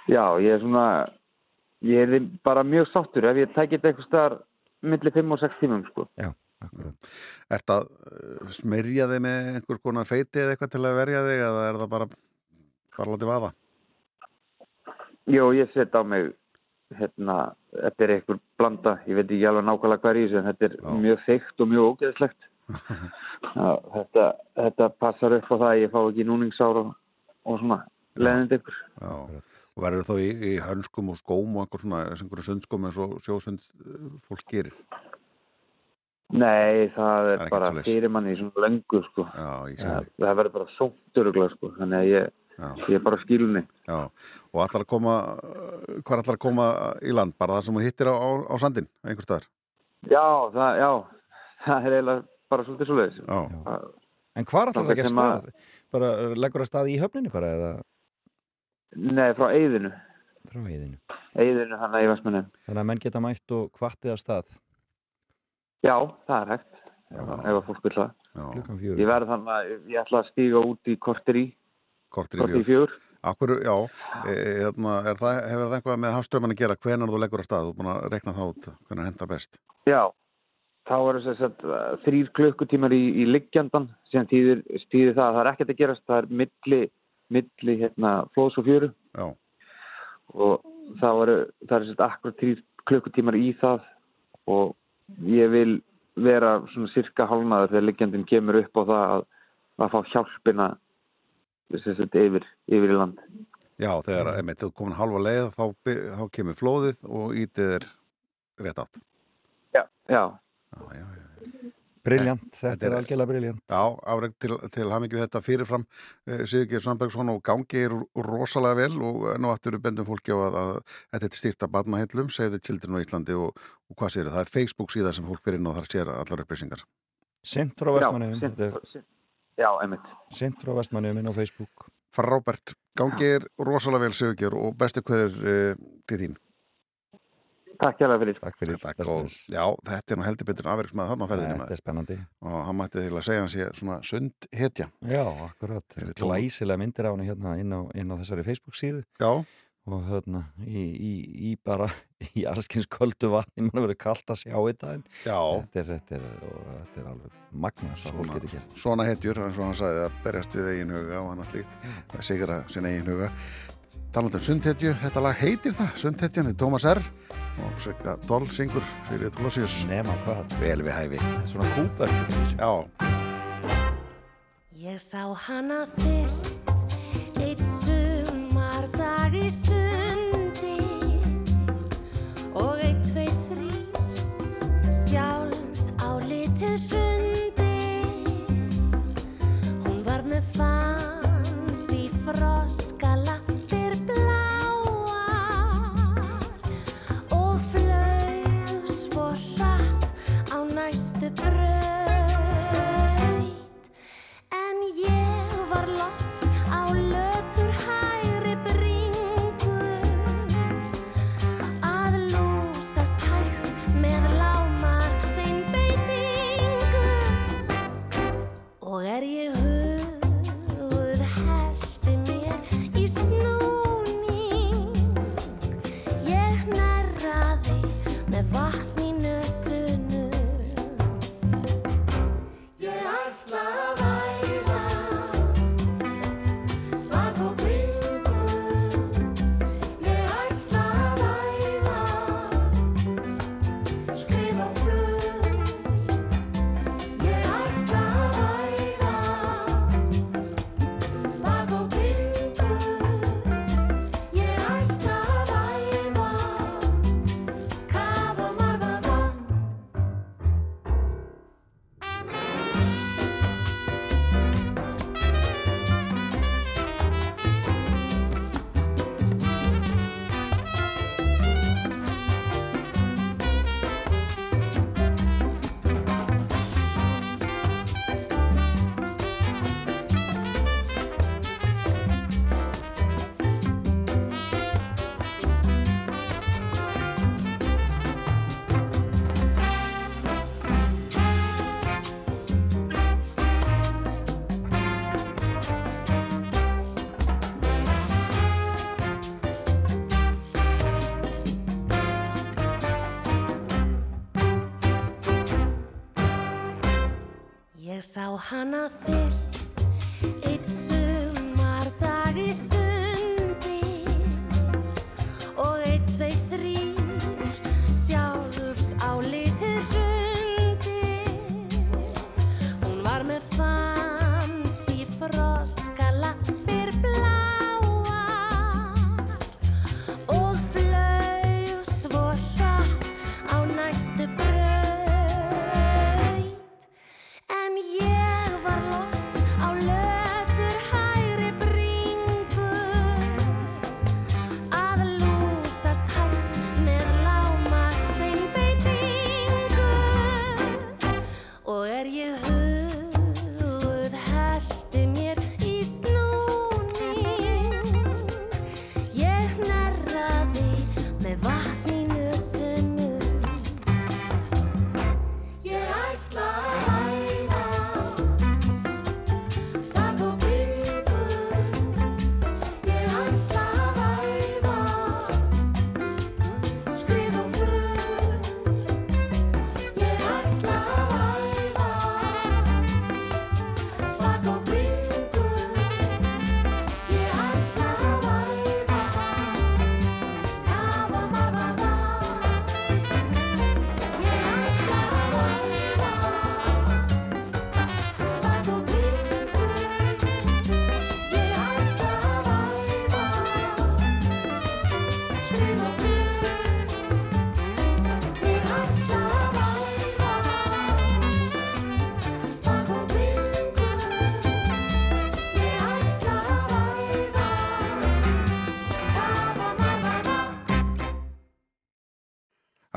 Já, ég er svona ég er bara mjög sáttur ef ég tækit eitthvað staðar milli 5 og 6 tímum sko Já, akkurat. Ert að uh, smyrja þig með einhver konar feiti eða eitthvað til að verja þig eða er það bara, bara látið vaða? Jó, ég set á mig hérna, þetta er einhver blanda ég veit ekki alveg nákvæmlega hvað er í þessu en þetta er Já. mjög þykkt og mjög ógeðslegt þetta, þetta passar upp á það að ég fá ekki núningsár og, og svona leðind ykkur Já, og verður þá í, í hönskum og skóm og einhver svona, sundskóm eins og sjósund fólk gerir. Nei, það er, ekkert bara svoleiðis. fyrir manni í svona löngu sko. Já, ég sé ja, það verður bara sótt öruglega sko. þannig að ég, ég er bara skilunni já. Og allar að koma, hvað allar að koma í land? Bara það sem þú hittir á, á, á sandin, einhver staðar? Já, það, já, það er eiginlega bara svolítið svoleiðis Já, Það- En er Þangað ekki að að- stað? Bara leggur að stað í höfninni bara eða Nei, frá Eyðinu. frá heiðinu? Eyðinu hann í Vestmanni. Þannig að menn geta mætt og kvartið að stað Já, það er hægt. Já, ef að fólk vil það. Ég verð þannig að ég ætla að stíga út í kortir í, kortir í fjögur. Akkur, já, e, hérna, er það, hefur það eitthvað með hafströman að gera? Hvenar þú leggur að stað, þú er búin að rekna það út hvenar hendar best. Já, þá eru þess að þrýr klukkutímar í, í liggjandan sem týðir, það að það er ekkert að gerast, það er milli, milli hérna, flóðs og fjöru. Já, og þá eru, það eru sérst akkur þrýr klukkutímar í það. Og ég vil vera svona cirka hálnaður þegar liggjandin kemur upp á það að, að fá hjálpina sérst yfir, yfir í land. já þegar mm. emitt, þú komin halva leið þá, þá kemur flóðið og ítið er rétt átt Já, já, Já, já, já Briljant, Þetta þetta er algjörlega briljant Já, afreg til, til hamingju þetta fyrirfram eh, Sigurgeir Sandbergsson og gangi er rosalega vel og nú aftur bendum fólki á að, að þetta er stýrt að badnahillum, segðu Children á Íslandi og, og hvað sér það er Facebook síða sem fólk fyrir inn og þar sér allar upplýsingar. Sint frá já, Vestmanniðum já, einmitt. Sint frá Vestmanniðum inn á Facebook. Frábært, gangi er rosalega vel Sigurgeir og bestu hverður uh, til þín Takk hjá fyrir. Takk fyrir. Takk og. Já, þetta er nú heldur betur afverksmaður þarna ferðinu Þetta er spennandi. Og hann mætti til að segja hann sé svona sund hetja Já, akkurat, glæsilega myndir á henni hérna inn á, inn á þessari Facebook síðu Já, og hérna í, í, í bara í allskins köldu vatni mann verið kalt að sjá þetta en já. þetta er, þetta er, og þetta er alveg magna svo fólk getur gert svona hetjur, eins og hann sagði að berjast við eigin huga og hann að slíkt sigra sin eigin huga talandi um sundhetju, þetta lag heitir það sundhetjan, þetta er Tómas R. Og Sigga Doll syngur fyrir Tulosius nema hvað, vel við hæfi. Svona kúpar Já, Ég sá hana fyrst Eitt sumardag í sundi hana fyrst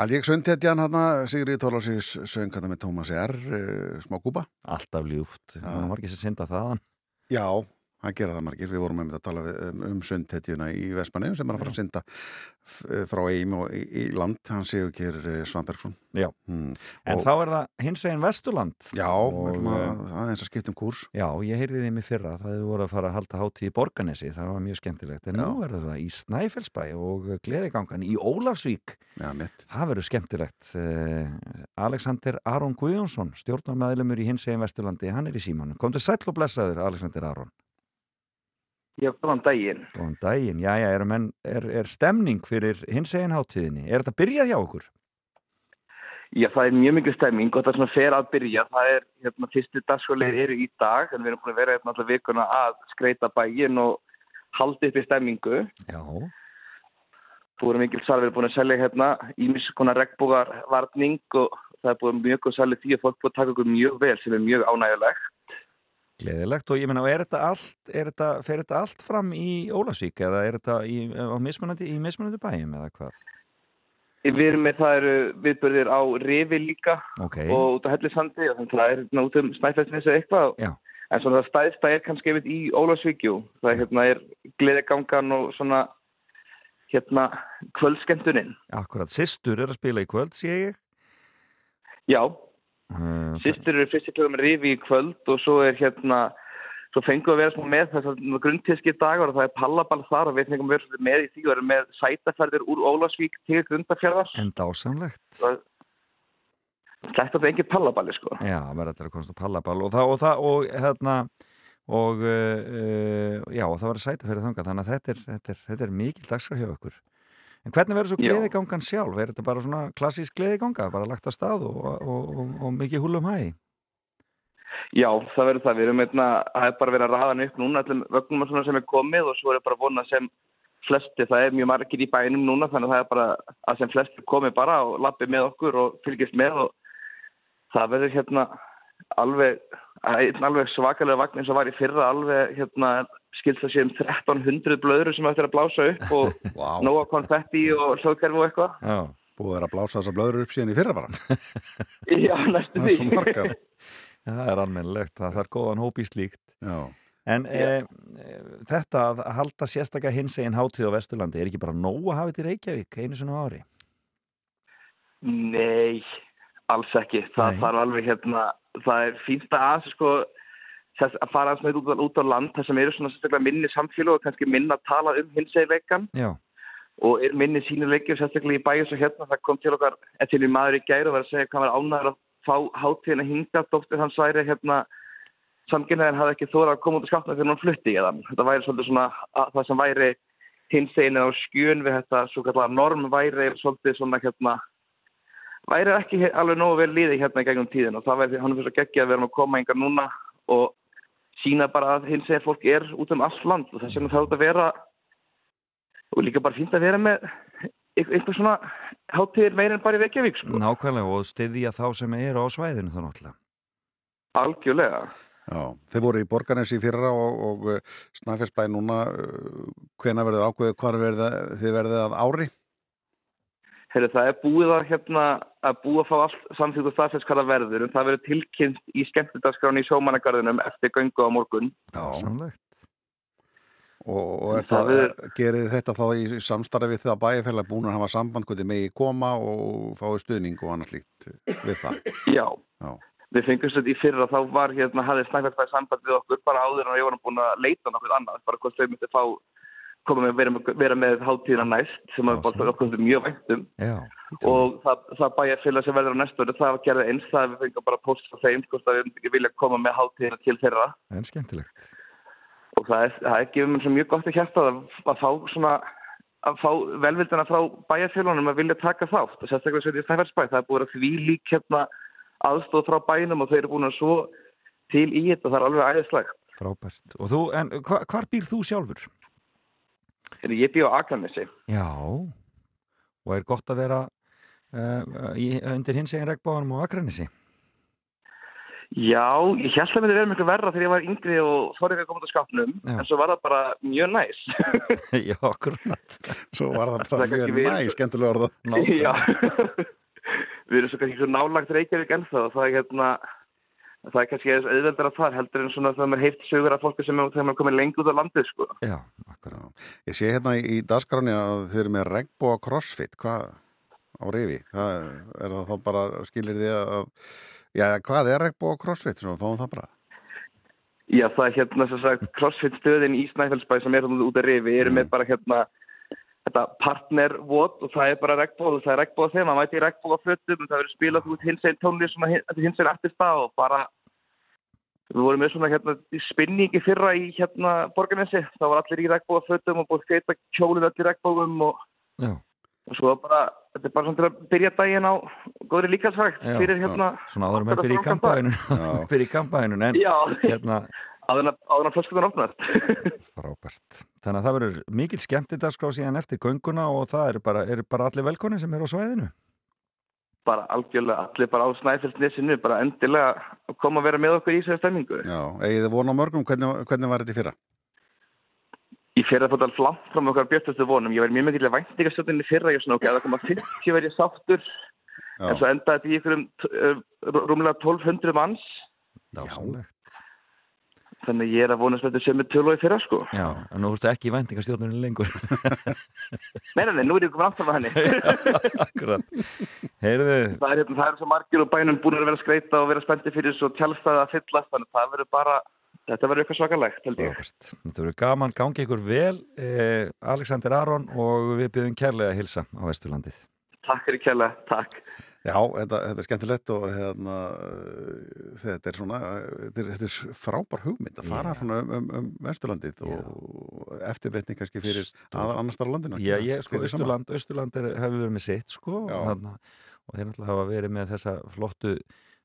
Alveg söndhetjan hann Sigrid Tólasís söng hann með Tómas R eh, smá kúpa. Alltaf ljúft, það var ekki sem synda þaðan. Já, hann gera það margir. Við vorum með að tala um, um söndhetjuna í Vespanegum sem er að fara að synda frá Eim og í, land hann séu ekki Svambergsson Já, hmm. en og, þá er það hins eginn Vesturland Já, Og, við ætlum að, eh, aðeins að skipta um kúrs. Já, ég heyrði þeim í fyrra það hefur voru að fara að halda hátíð í Borganesi það var mjög skemmtilegt, en Já. nú verður það í Snæfellsbæ og Gleðigangan í Ólafsvík. Já, það verður skemmtilegt Eh, Alexander Aron Guðjónsson stjórnarmæðlumur í hins eginn Vesturlandi hann er í símanu, kom til sæll og blessaður Alexander Aron, Já, góðan daginn. góðan daginn já, já, er, menn, er, er stemning fyrir hins eginn hátíðinni, er þetta byrjað hjá okkur? Já, það er mjög mikið stemming og það sem fer að byrja, það er, hérna, fyrstu dagskólir eru í dag, en við erum búin að vera hérna alltaf vikuna að skreita bæinn og halda upp í stemmingu. Já, Þú erum mikil sal, við erum búin að selja hérna ímis konar regnbúgarvarning og það er búin mjög góð salið því að fólk búin að taka okkur mjög vel sem er mjög ánægulegt. Gleðilegt og ég og er þetta allt, er þetta, fer þetta allt fram í Ólafsvík eða er þetta í, mismunandi, í mismunandi bæjum eða hvað? Við erum með, það eru viðbörðir á Rifi líka Ok, og út á Hellisandi og þannig að það er hérna út um Snæfellsnes eða eitthvað. Já. En svona það stæðsta er kannski einmitt í Ólafsvíkjú. Það er, hérna, er gleðigangan og svona hérna kvöldskemmtunin. akkurat, Sistur er að spila í kvöld, sé ég Já, Uh, sýstir eru fyrst klukkan með Rifi í kvöld og svo er hérna svo fengum við að vera svona með þess að grundtíski dagar og það er pallaball þar og við fengum að vera með í því og erum með sætaferðir úr Ólafsvík til Grundarfjörðar. En dásamlegt Þetta er engin pallaballi sko. Já, verður þetta að komast á pallaball og það, og það, og hérna og uh, já, og það verður sæta fyrir þangað þannig að þetta er, þetta er, þetta er mikil dagskrá hjá okkur En hvernig verður svo gleðigangan sjálf? Er þetta bara svona klassísk gleðiganga, bara lagt á stað og, og, og, og mikið húlum hæ? Já, það verður það. Við erum einna, það er bara verið að raða hann upp núna allir vögnum og svona sem er komið og svo er bara vona sem flesti, það er mjög margir í bænum núna þannig að það er bara að sem flesti komi bara og lappi með okkur og fylgist með og það verður hérna alveg, alveg svakalega vagn eins og var í fyrra alveg hérna skilst það sé um 1300 blöður sem eftir að blása upp og Vá, nóga konfetti og hljóðkerfi og eitthvað. Já, búið að vera að blása þessar blöður upp síðan í fyrra bara Já, næstu Það er svo því. margar það er almennilegt, það þarf góðan hóp í slíkt Já, En e, e, þetta að halda sérstaklega hins eginn hátíð á Vesturlandi er ekki bara nóg að hafa þetta í Reykjavík einu sinni á ári? Nei, alls ekki. Það Nei. þarf alveg hérna, það er fínt að sko, þess að fara aðeins með út, út á land þar sem eru svona minni samfélag og kannski minna að tala um hinsegleikan Já, og er minni sínuleiki og sérstaklega í bæjus og hérna það kom til okkar, eða til í maður í gæri og var að segja hvað var ánæður að fá hátíðin að hinga dóttir hans væri hérna samkynnaðin hafði ekki þórað að koma út á skapna þegar hann flutti í þann. Þetta væri svolítið svona að, það sem væri hinsegin á skjön við þetta svo kallar norm væri svolítið svona hérna væri ekki alveg nógu vel liði hérna í gegnum tíðin og það væri hann fyrir að gegja að vera að koma engar núna og sína bara að hinsegin fólk er út um allt land og þess vegna það út að vera og líka bara fínt að vera með ein- einhver svona hátíðir meira en bara í Reykjavík sko. nákvæmlega og styðja þá sem eru á svæðinu þá náttúrulega. Algjörlega. Já Þeir voru í Borgarnes í fyrra og, og Snæfellsbæ núna hvena verður ákveðið hvar verða, þið verðið að ári Heru, það er búið að, hérna, að búið að fá allt samþýtt og staðfest hvað það verður en það verður tilkynnt í skemmtidagskráni í sjómannagarðinum eftir göngu á morgun. Já, Samlegt. Og, og er Það það, gerið þetta þá í samstarfi við það að bæjarfélag búin að hafa samband hvernig megi koma og fái stuðning og annað slíkt við það? Já, Já. við fengum þetta í fyrra þá var hérna, hafði Snæfellsbæði samband við okkur bara áður en við vorum búin að leita nokkuð annað, bara hvort þau myndi fá koma með, vera, með- vera með hátíðina næst sem að Já, bara okkur mjög væntum Já, og það, það bæjarfélag sem verður á næstu ári, það var gerðið eins það við fengum bara post frá þeim hvort að við ekki vilja koma með hátíðina til þeirra. En skemmtilegt. Og það er, það er gefið mér mjög gott að hjarta að, að fá svona að fá velvildina frá bæjarfélunum að vilja taka þátt. Og sérstaklega svo í Snæfellsbæ það er búin að því lík hérna aðstóð frá bænum og þau eru búin að svo til í þetta, það er alveg æðislegt. Frábært. Og þú, en hva, hvar býr þú sjálfur? Heyrðu, ég bý á Akranesi. Já. Og er gott að vera uh, í, undir hins eginn regnbóðanum á Akranesi? Já, ég held að myndi vera miklu verra þegar ég var yngri og þorði ekki að koma út á skápnum Já. en svo var það bara mjög næs. Já, akkurat. Svo var það bara mjög við- næ, skemmtilega orða. Já. Við erum svo kannski svo nálagt Reykjavík ennþá og það er hérna það er kannski eins auðveldar að það heldur en svona þegar maður heift sögur af fólki sem er, er komið lengi út á landið sko. Já, akkurat Ég sé hérna í, dagskráni að þið eru með regnbóa crossfit, hvað á rifi? Það, er það þá bara, skilir þið að, já, hvað er regnbóa crossfit? Svo fáum það bara. Já, það er hérna sem sagt crossfit stöðin í Snæfellsbæ sem er hérna út að rifi, eru með bara hérna þetta partnervot og það er bara regnbóð, það er regnbóð þeim, maður mæti í regnbóða fötum, það verður spilað út hins einn tónlist þetta hins einn artista og bara við vorum með svona hérna spinningi fyrra í hérna borgarnesi, það var allir í regnbóða fötum og búið skeita kjólið allir regnbóðum og, og svo bara, þetta er bara svona til að byrja daginn á góðri líkasvægt fyrir hérna svona áður með byrja í kampæðinu en hérna áður en að- að flöskutan opnast frábært. Þannig að það verður mikil skemmt þetta skrá síðan eftir gönguna og það er bara, er bara allir velkonni sem er á svæðinu. bara algjörlega allir bara á Snæfellsnesinu bara endilega að koma að vera með okkur í þessu stemmingu Já, eigið þið vona á mörgum, hvernig, hvernig var þetta í fyrra? Í fyrra fótt alveg langt frá með okkar björtustu vonum ég verði mjög mikilvæg væntingastöndinni fyrra ég svona ok, að koma 50 verið sáttur Já, en svo endaði þetta í ykkur um rúmlega 1200 manns Dásamlegt. Þannig að ég er að vonast þetta sem er tölu í fyrra sko Já, en nú ertu ekki í væntingastjórnunni lengur. Nei, nei, nú er ég komin aftur með henni Akkurat. Heyrðu, það er, hérna, það er svo margir og bænum búin að vera að skreita og vera spendi fyrir svo tjálstæði að fyllast þannig að það verður bara þetta verður eitthvað svakalegt. Þetta verður gaman, gangi ykkur vel, eh, Alexander Aron og við byrjum kærlega að hilsa á Vesturlandið. Takk fyrir kjærlega, takk Já, þetta, þetta er skemmtilegt og hérna, uh, þetta er svona, uh, þetta er, þetta er frábær hugmynd að fara svona um, um, um Vesturlandið og eftirbreytning kannski fyrir aðar annars þar á landinu. Já, ég, sko. Östurland, Östurland hefur verið með sitt, sko, þarna, og þeir náttúrulega hafa verið með þessa flottu,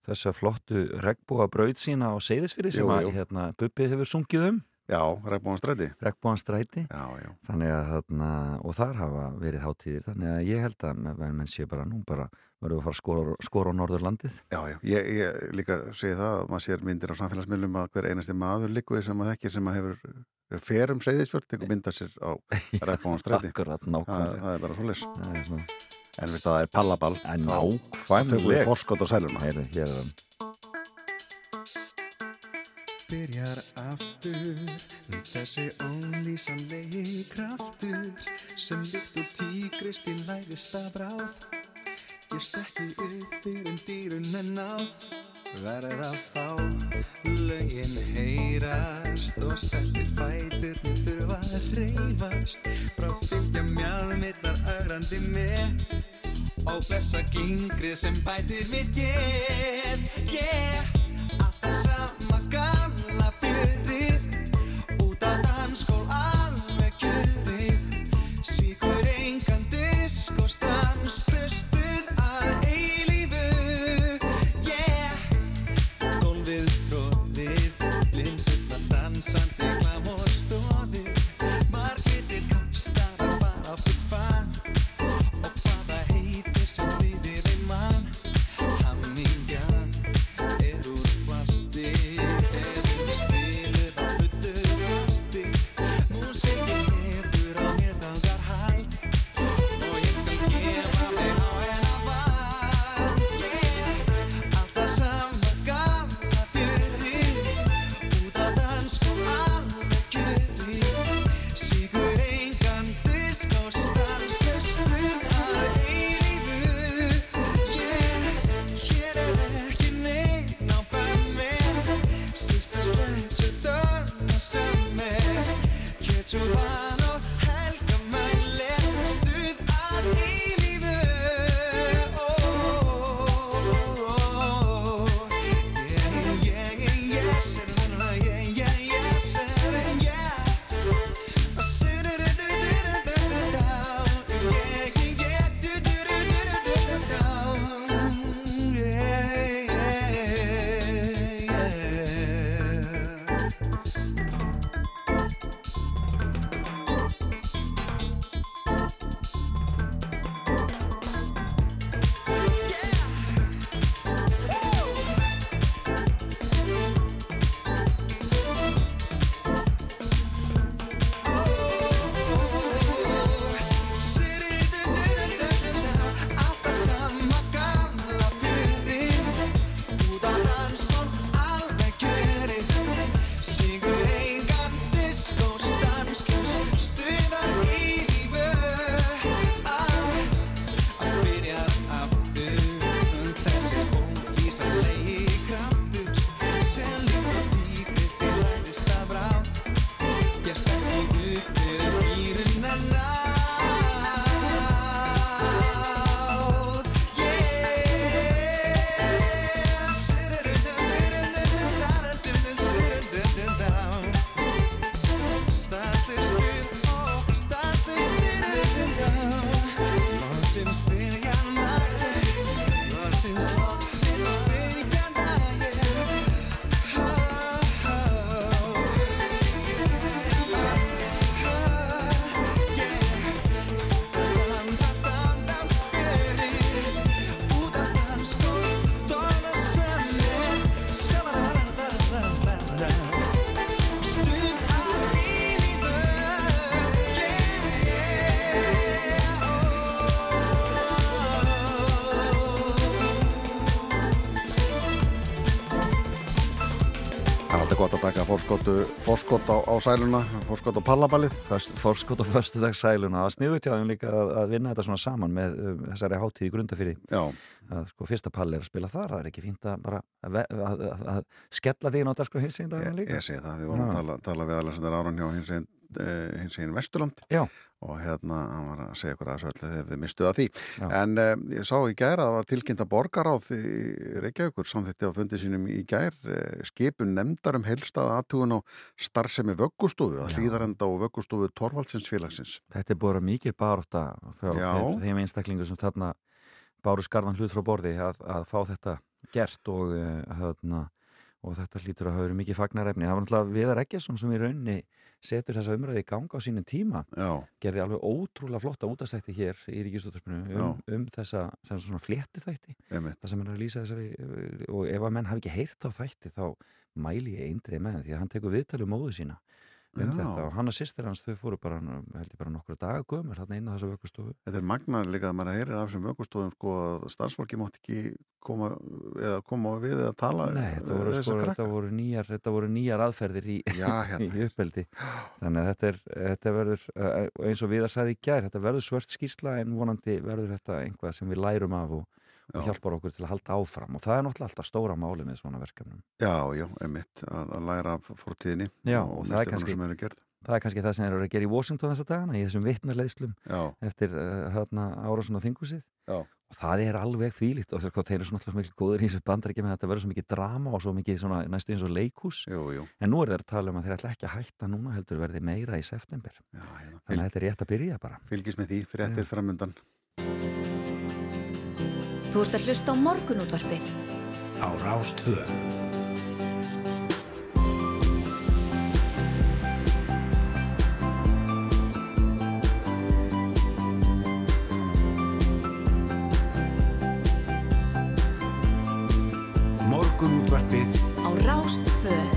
þessa flottu regnbúa braut sína á Seyðisfyrði sem að, hérna, Bubbi hefur sungið um, Já, Regnbóðan stræti. regnbúan stræti, Já, já. þannig að, þarna, og þar hafa verið hátíðir, þannig að ég held að menn, sé bara nú bara verður að fara að skora, skora á Norðurlandið. Já, já, ég, ég líka segi það að maður sér myndir á samfélagsmiðlum að hver einasti maður líku sem að þekkir sem að hefur ferum segðisvöld, tekur mynda sér á Regnbóðan stræti. Akkurat, Það, nákvæmlega. það er bara svo. Það er svona, En við það er pallaball. við nákvæmlega. forskot á sæluna. Heyrðu, hér er hann. Byrjar aftur þessi ólýsanlegi kraftur sem líkt og tígrist í læðista bráð gefst ekki upp fyrir dýrun en náð. Verð að fá lögin heyrast og stertir fætur þurfa að reyfast frá fylgja mjálmittar ögrandi með og blessa gingrið sem bætir við get yeah, alltaf sama gamla fórskot á, á sæluna, fórskot á pallaballið. Föst, fórskot og föstudagssæluna. Það sniðut hjá þeim líka að, að vinna þetta svona saman með um, þessari hátíð í grundafyrði Já. að sko fyrsta palli er að spila þar. Það er ekki fínt að bara að, að, að, skella því á dagskrá hins einn Ég, daginn líka. ég segi það, við vorum að tala, tala við Alexander Áran hjá hins einn hins einn Vesturland Já. og hérna hann var að segja ykkur að þessu öllu þegar þið mistuð að því Já. en uh, ég sá í gær að það var tilkynnt að borgaráð í Reykjavíkur samþýtti á fundi sínum í gær uh, skipun nefndar um helstað aðtugun á starfsemi vöggustofu að hlýðarenda og vöggustofu Torvaldsins félagsins þetta er búið að baróta hjá Já. þeim, einstaklingu sem þarna báru skarðan hlut frá borði að, að fá þetta gert og, uh, hérna, og þetta hlýtur að hafa verið mikið fagnarefni. Það var náttúrulega Viðar Eggesson sem í raunni setur þessa umræði í ganga á sínum tíma. Já. Gerði alveg ótrúlega flotta útastætti hér í Ríkistóttarpinu um, um þessa sem svona fléttu þætti. Það sem hann er að lýsa þessari og ef að menn hafi ekki heyrt á þætti þá mæli ég eindrið með því að hann tekur viðtalið móðu sína um Já. þetta og hann og sýstir hans þau fóru bara, held ég bara nokkru daga gömur hann inn á þessu vökustofu Þetta er magnar líka að maður heyrir af þessum vöggustofum sko að starfsfólki mátt ekki koma eða koma við eða tala Nei, þetta voru, sko, þetta, voru nýjar, þetta voru nýjar aðferðir í, Já, hérna. í uppeldi þannig að þetta, er, þetta verður uh, eins og við að sagði í gær, þetta verður svört skýsla en vonandi verður þetta einhvað sem við lærum af og, og Já. hjálpar okkur til að halda áfram og það er náttúrulega alltaf stóra máli með svona verkefnum Já, já, einmitt, að, að læra fórtíðinni Já, og, og það er kannski- sem eru gerð. það er kannski það sem eru að gera í Washington þessa dagana í þessum vitnarleiðslum Já. eftir uh, hérna, árásun á þingusið Já. og það er alveg þvílíkt og þeir, eru svona alltaf mikil góður í þessu bandaríkjum þetta verður svo mikið drama og svo mikið svona, næstu eins og leikhús jú, jú. en nú er þeir að tala um að þeir ætla ekki að hætta núna heldur verði meira í september Já, hérna. þannig að þetta er rétt að byrja bara Fylgis með því, fréttir framundan. Þú ert að hlusta á morgunútvarpið. Á Rástvö Morgunútvarpið. Á Rástfö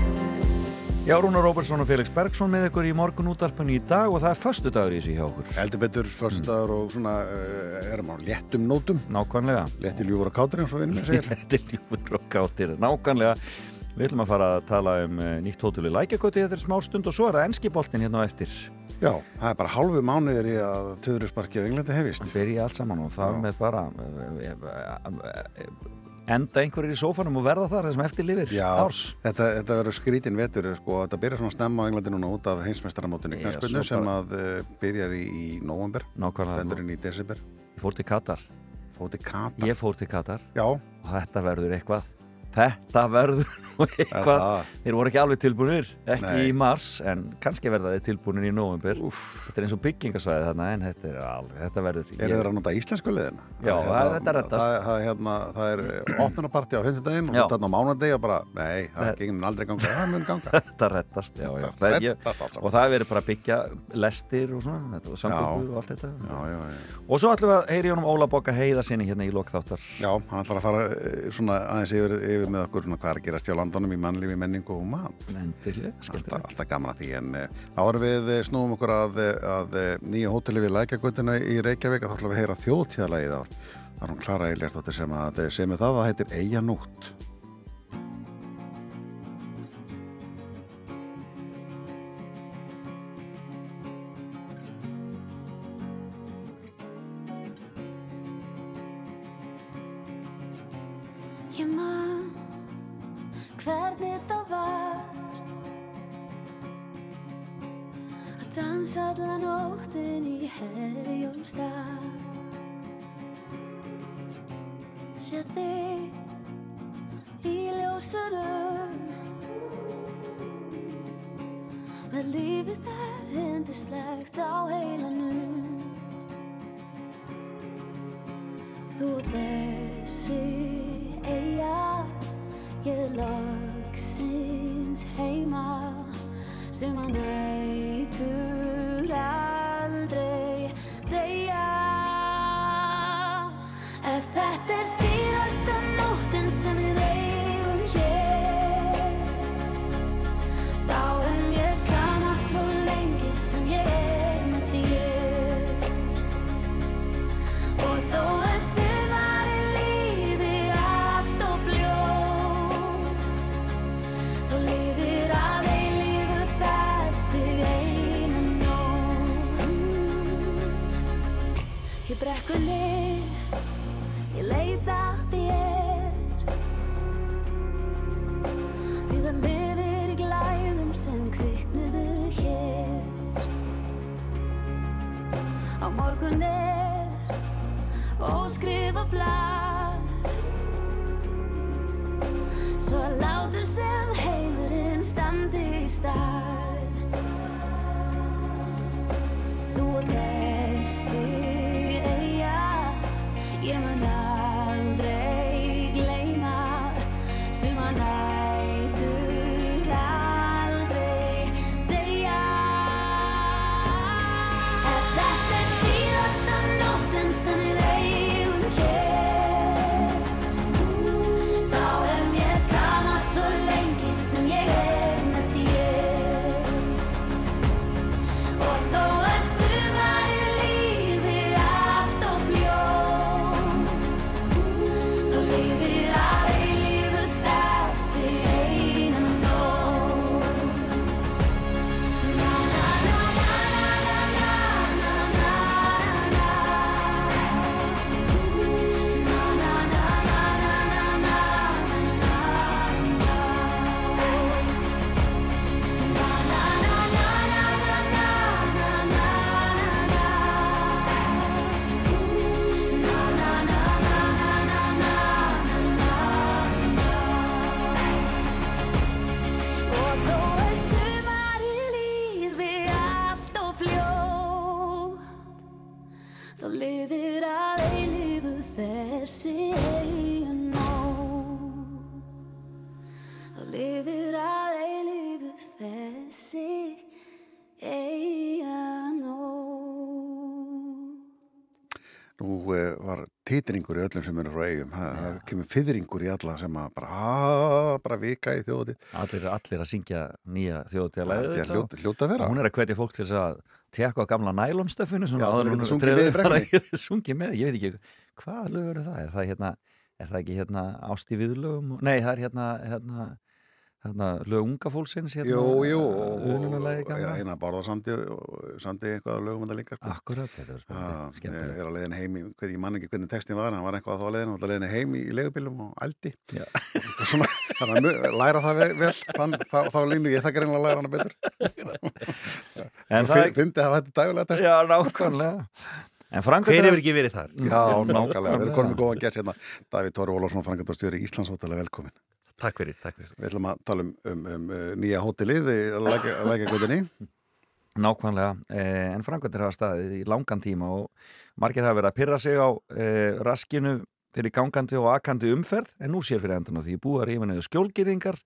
Já, Rúnar Róbersson og Felix Bergsson með ykkur í morgun útarpunni í dag og það er förstu dagur í þessu hjá okkur Heldur betur, föstudagur og svona uh, erum á léttum nótum. Nákvæmlega Létti ljúfur og kátur eins og vinnum segir. Þetta er ljúfur og kátir Nákvæmlega Við ætlum að fara að tala um uh, nýtt hótel í Lækjakoti þetta er smá stund og svo er það enskiboltin hérna á eftir Já, það er bara hálfu mánuðir í að töðurisparkið á Englandi hefist. Það byrja allt saman og það Já. með bara uh, enda einhverjir í sófanum og verða þar þessum eftir lifir. Já, árs. þetta, þetta verður skrítin vetur sko, þetta byrjar svona snemma á Englandi núna út af knæspunni svo sem að uh, byrjar í, í november Nákvæmlega. Stendur inn í desember. Ég fór til Katar. Fóti Katar? Ég fór til Katar. Já, og þetta verður eitthvað Þetta verður eitthvað? Þeir voru ekki alveg tilbúinir, ekki Nei. í mars en kannski verða þeir tilbúinir í november Þetta er eins og byggingasvæði þarna en þetta er alveg, þetta verður Er þeir að nota íslensku liðina? Já, Það er það- þetta reddast. Það, það, hérna, er opnunarparti á hundudaginn og Já. þarna á mánudegi og bara, nei, það gengum aldrei ganga, það mun ganga Þetta reddast, já, já Þetta það er, ég. Og það er verið bara að byggja lestir og svona, þetta samgöngur og allt þetta Já, já, já Og svo ætlum við að heyri honum Óla Bokka heiða sinni hérna í lokþáttar Eh, yfir, með okkur hvað er að gerast hjá landunum í mannlífi, menningu og mat? Endilega, alltaf, alltaf gaman að því en uh, áður við eh, snúum okkur að, eh, að eh, nýja hóteli við Lækjagötuna í Reykjavík að þá ætlum við að heyra Það er hún Klara Eilertóttir sem að eh, semur það, það heitir Eyja titringur í öllum sem eru frá eigum. Það, það kemur fyrringur í alla sem að bara, aaa, bara vika í þjóðið. Allir, allir að syngja nýja þjóðtíðalæði Það er hljóta, hljóta að vera. Hún er að hvetja fólk til þess að tekka á gamla nælonstöfunu Já, svona getur hún treður með ég veit ekki hvað lögur er það, er það hérna er það ekki hérna ást í viðlögum nei, það er hérna, hérna lög unga fólksins hérna, Jú, jú, og, er eina barða samdi, samdi eitthvað að lögum þetta líka. Sko. Akkurat, þetta er spennandi, Ég skemmtilegt er á leiðin heim, í, hvað, ég man ekki hvernig textin var, hann var eitthvað á þá leiðin, hann var á leiðin heim í, í leigubílum og aldi. Þannig að læra það vel, þann, þá, þá línu ég það greinlega að læra hana betur. En það- Fyndi að þetta dægulega text. Já, nákvæmlega En Hver hefur ekki verið þar? Já, nákvæmlega, við erum konum með góðan gess hérna Davíð Ólafsson, frangatastjóri Íslandshótela, velkomin Takk fyrir, takk fyrir. Við ætlum að tala um, um, um uh, nýja hótelið í lækjagöðinni Nákvæmlega, eh, en framkvæmdir hafa staðið í langan tíma og margir hafa verið að pyrra sig á eh, raskinu fyrir gangandi og akandi umferð en nú sér fyrir endan á því. Búar yfirnöðu skjólgýringar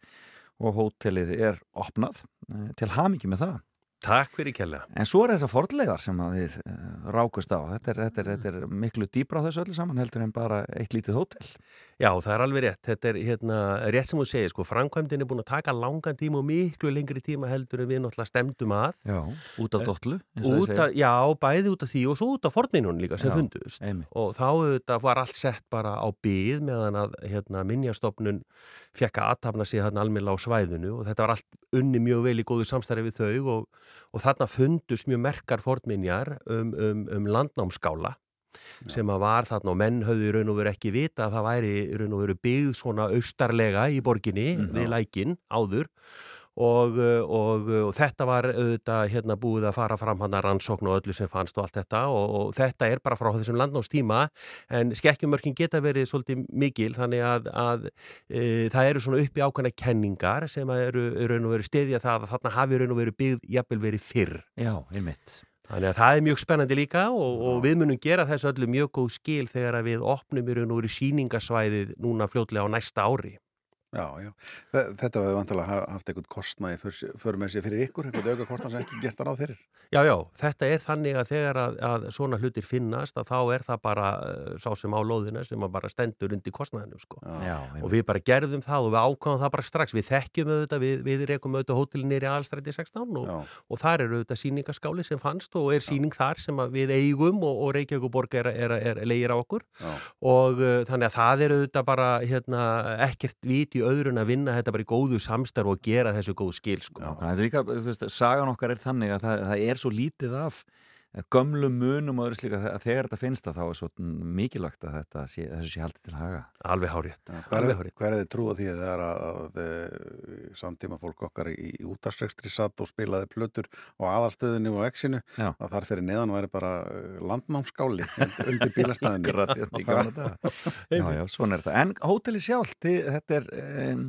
og hótelið er opnað. Eh, til hamingi með það. Takk fyrir kella En svo er þessar fordlegar sem að þið uh, rákust á. Þetta er, þetta, er, þetta er miklu dýbra á þessu öllu saman heldur en bara eitt lítið hótel. Já, það er alveg rétt. Þetta er hérna, rétt sem þú segir, sko, framkvæmdin er búin að taka langan tíma og miklu lengri tíma heldur en við náttúrulega stemdum að. Já, út af segja. af, já, bæði út af því og svo út af forninun líka sem Já, fundust. einmitt. Og þá þetta var allt sett bara á byð meðan að hérna, minjastofnun fekk að aðtapna sig hérna almennilega á svæðinu og þetta var allt unni mjög vel í góðu samstarfi við þau og, og þarna fundust mjög merkar fornminjar um, um, um landnámskála sem að var þarna og menn höfðu í raun og veru ekki vita að það væri í raun og veru byggð svona austarlega í borginni við lækin áður og, uh, og, uh, og þetta var auðvitað hérna búið að fara fram hann að rannsókn og öllu sem fannst og allt þetta og, og þetta er bara frá þessum landnámstíma en skekkjumörkin geta verið svolítið mikil þannig að, að e, það eru svona uppi ákveðna kenningar sem eru raun og veru stiðja það að þarna hafi raun og veru byggð jafnvel verið fyrr. Já, einmitt. Þannig að það er mjög spennandi líka og, og við munum gera þessu öllu mjög góð skil þegar við opnum í raun og veru síningasvæðið núna fljótlega á næsta ári. Já, já. Þe- Þetta hefur vantilega haft eitthvað kostnaði för, för með sér fyrir ykkur, eitthvað auka kostnað sem ekki gert það ráð fyrir. Já, já, þetta er þannig að þegar að, að svona hlutir finnast að þá er það bara uh, sá sem á lóðina sem að bara stendur undir kostnaðinu sko. Já, og við bara gerðum það og við ákvæðum það bara strax við þekkjum auðvitað, við, við rekum auðvitað hótelin nýri allstræti 16 og, og þar er auðvitað síningaskáli sem fannst og er síning þar sem að við eigum og, og Reykjavík borg er, er, er, er leigir á okkur Já. og uh, þannig að það er auðvitað bara hérna, ekkert vit í öðrun að vinna þetta bara í góðu samstarf og gera þessu góð skil sko. Það er líka, þú veist, sagan okkar er þannig að það, það er svo lítið af gömlu munum og öðru slíka að þegar þetta finnst það þá er svo mikilvægt að þetta sé, þessu sé haldið til haga. Alveg hárétt Hvað er, er þið trúið því að það er að, að, að samtíma fólk okkar í, í útastrekstri satt og spilaði plötur á aðarstöðinu og exinu Já. að þar fyrir neðan væri bara eh, landnámskáli undir bílastæðinu. Svona er þetta. En hóteli sjálft, þið- þetta er, um,